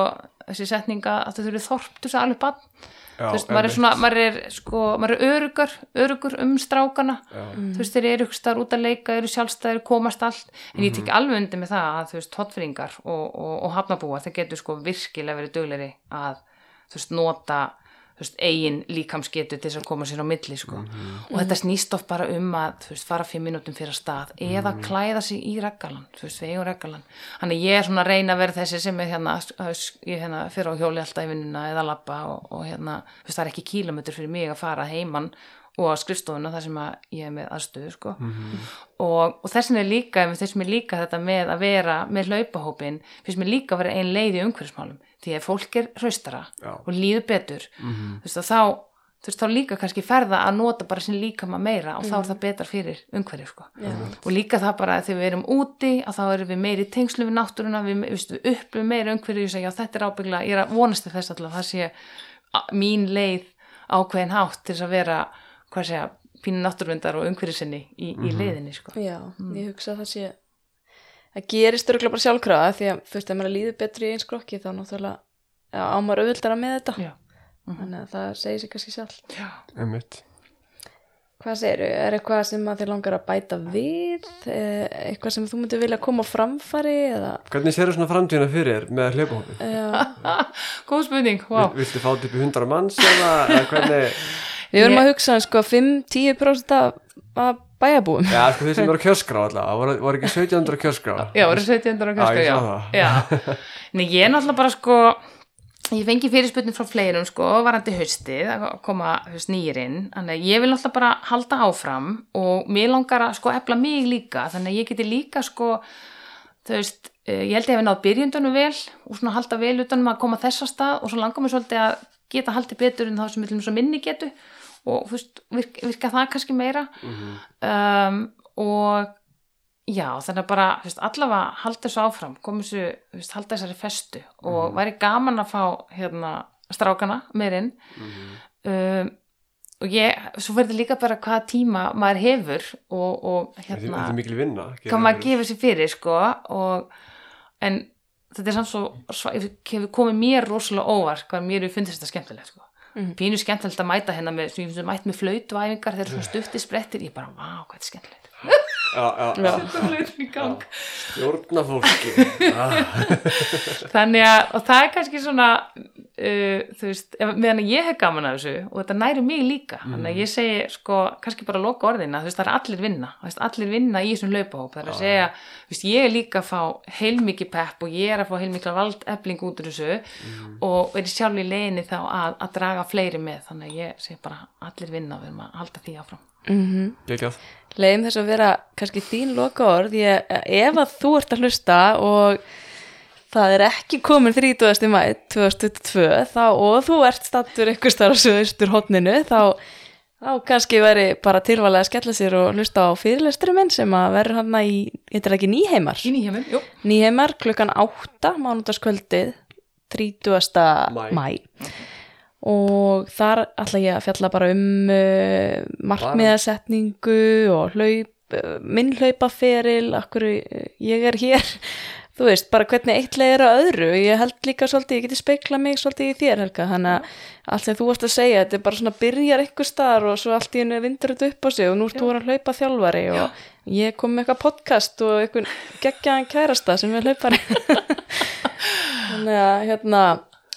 þessi setninga að þau þurfið þorp til þess að alveg bann, Já, þú veist, maður er svona maður er, sko, maður er örugur örugur um strákana. Já. þú veist, þeir eru ykkur starf út að leika, eru sjálfstæðir komast allt, en ég tek alveg undir með það að þú veist, hotfringar og, og, og hafnabúa, þeir getur sko virkilega verið dugleri að, þú veist, nota veist, eigin líkamsgetu til þess að koma sér á milli, sko. Og þetta snýst oft bara um að, veist, fara fimm minútum fyrir að stað, eða klæða sig í reggalan, þannig ég er svona að reyna að vera þessi sem er hérna, ég hérna fyrir á hjóli alltaf í vinnuna eða labba og, og hérna veist, það er ekki kílómetr fyrir mig að fara heiman og á skrifstofuna þar sem að ég er með aðstöðu sko. Og, og þessin er líka, þess mér líka þetta með að vera með hlaupahópin finnst mér líka að vera ein leið í umhverfismálum því að fólk er hraustara Já. og líður betur þú veist og þá þú veist þá líka kannski ferða að nota bara sinni líkama meira og þá er það betra fyrir umhverfið sko. Og líka það bara að þegar við erum úti að þá erum við meiri tengslu við náttúruna við, við, við upplifum meira umhverfið og segja já þetta er ábyggla, ég er að vonast þess alltaf það sé mín leið ákveðin hátt til þess að vera hvað segja, pínu náttúruvendar og umhverfið sinni í, í leiðinni sko. Já, ég hugsa að það sé það gerist örgulega bara sjálfkrafa því að þú veist, ef maður líður betri í eins krokki þá náttúrulega já, á maður auðvildara með þetta já, þannig að það segir sér kannski sjálf já. einmitt Hvað segirðu? Er eitthvað sem að þið langar að bæta við? Eh, Eitthvað sem þú myndir vilja koma á framfæri? Eða, hvernig séru svona framtíðina fyrir með hlaupahópi? já. (laughs) góð spurning, wow. Vil, viltu fá í 100 manns eða, eða hvernig Við Ég- að hugsa um sko 5-10% af, af bæjabúum. Já, sko þeir sem eru á kjörskrá alltaf, það voru, voru ekki 1700 á kjörskrá Já, voru 17. og Já, kannski, ég já. já. Nei, ég er náttúrulega bara sko, ég fengi fyrirspurning frá fleirum sko, varandi haustið að koma haust nýjir inn, þannig að ég vil náttúrulega bara halda áfram og mér langar að sko efla mig líka, þannig að ég geti líka sko, þú veist, eh, ég held ég hef náð byrjundunum vel og svona halda vel utanum að koma þessa stað og svo langar mér svolítið að geta haldið betur en þá sem svo minni getu og veist, virka, virka það kannski meira. Um, og já, þannig að bara veist, allavega halda þessu áfram koma þessu, halda þessari festu og væri gaman að fá hérna strákana meir inn. Um, og ég, svo verður líka bara hvaða tíma maður hefur og, og hérna þetta er mikil vinna? Hvað maður gefur sér fyrir sko og en þetta er samt svo sva- hefur komið mér rosalega óvart hvað mér hefur fundist þetta skemmtilegt sko pínu skemmtilegt að mæta hérna með, sem ég finnst að mæta með flautuæfingar þegar svona stutti sprettir. Ég bara, vá, hvað er skemmtilegt. Já, já, já, þetta flautur í gang. Stjórna fólki. (laughs) Ah, þannig að, og það er kannski svona uh, þú veist, meðan að ég hef gaman af þessu og þetta næri mig líka þannig að ég segi, sko, kannski bara loka orðina þú veist, það er allir vinna, þú veist, allir vinna í þessum laupahóp, það er að segja þú veist, ég er líka að fá heilmikið pepp og ég er að fá heilmikla valdefling út úr þessu og er sjálf í leiðinni þá að, að draga fleiri með, þannig að ég segi bara allir vinna, við erum að halda því áfram. Gekjað Leðum þess að vera kannski þín loka orð ég, ef að þú ert að hlusta og það er ekki komin 30. mæ 2022 þá, og þú ert stattur einhvers þar á söðustur hotninu þá, þá kannski veri bara tilvalega að skella sér og hlusta á fyrirlesturum minn sem að verður hann í, þetta er ekki nýheimar í nýjumum, jú, nýheimar klukkan 8 mánudagskvöldið 30. Maí. mæ og þar ætla ég að fjalla bara um uh, markmiðasetningu og hlaup, uh, minn hlaupaferil, akkur ég er hér, þú veist, bara hvernig eitt leið er að öðru, ég held líka svolítið, ég geti speikla mig svolítið í þér Helga, þannig að allt sem þú varst að segja, þetta er bara svona byrjar eitthvað staðar og svo allt í hennu vindur þetta upp á sig og nú ert þú að hlaupa þjálfari og ég kom með eitthvað podcast og eitthvað geggjaðan kærasta sem er hlaupari. (laughs) Þannig að hérna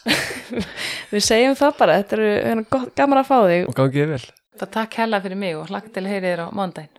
(laughs) við segjum það bara, þetta er hérna, gott- gaman að fá þig. Og gangið vel. Það takk hella fyrir mig og hlakka til að heyri þér á mándaginn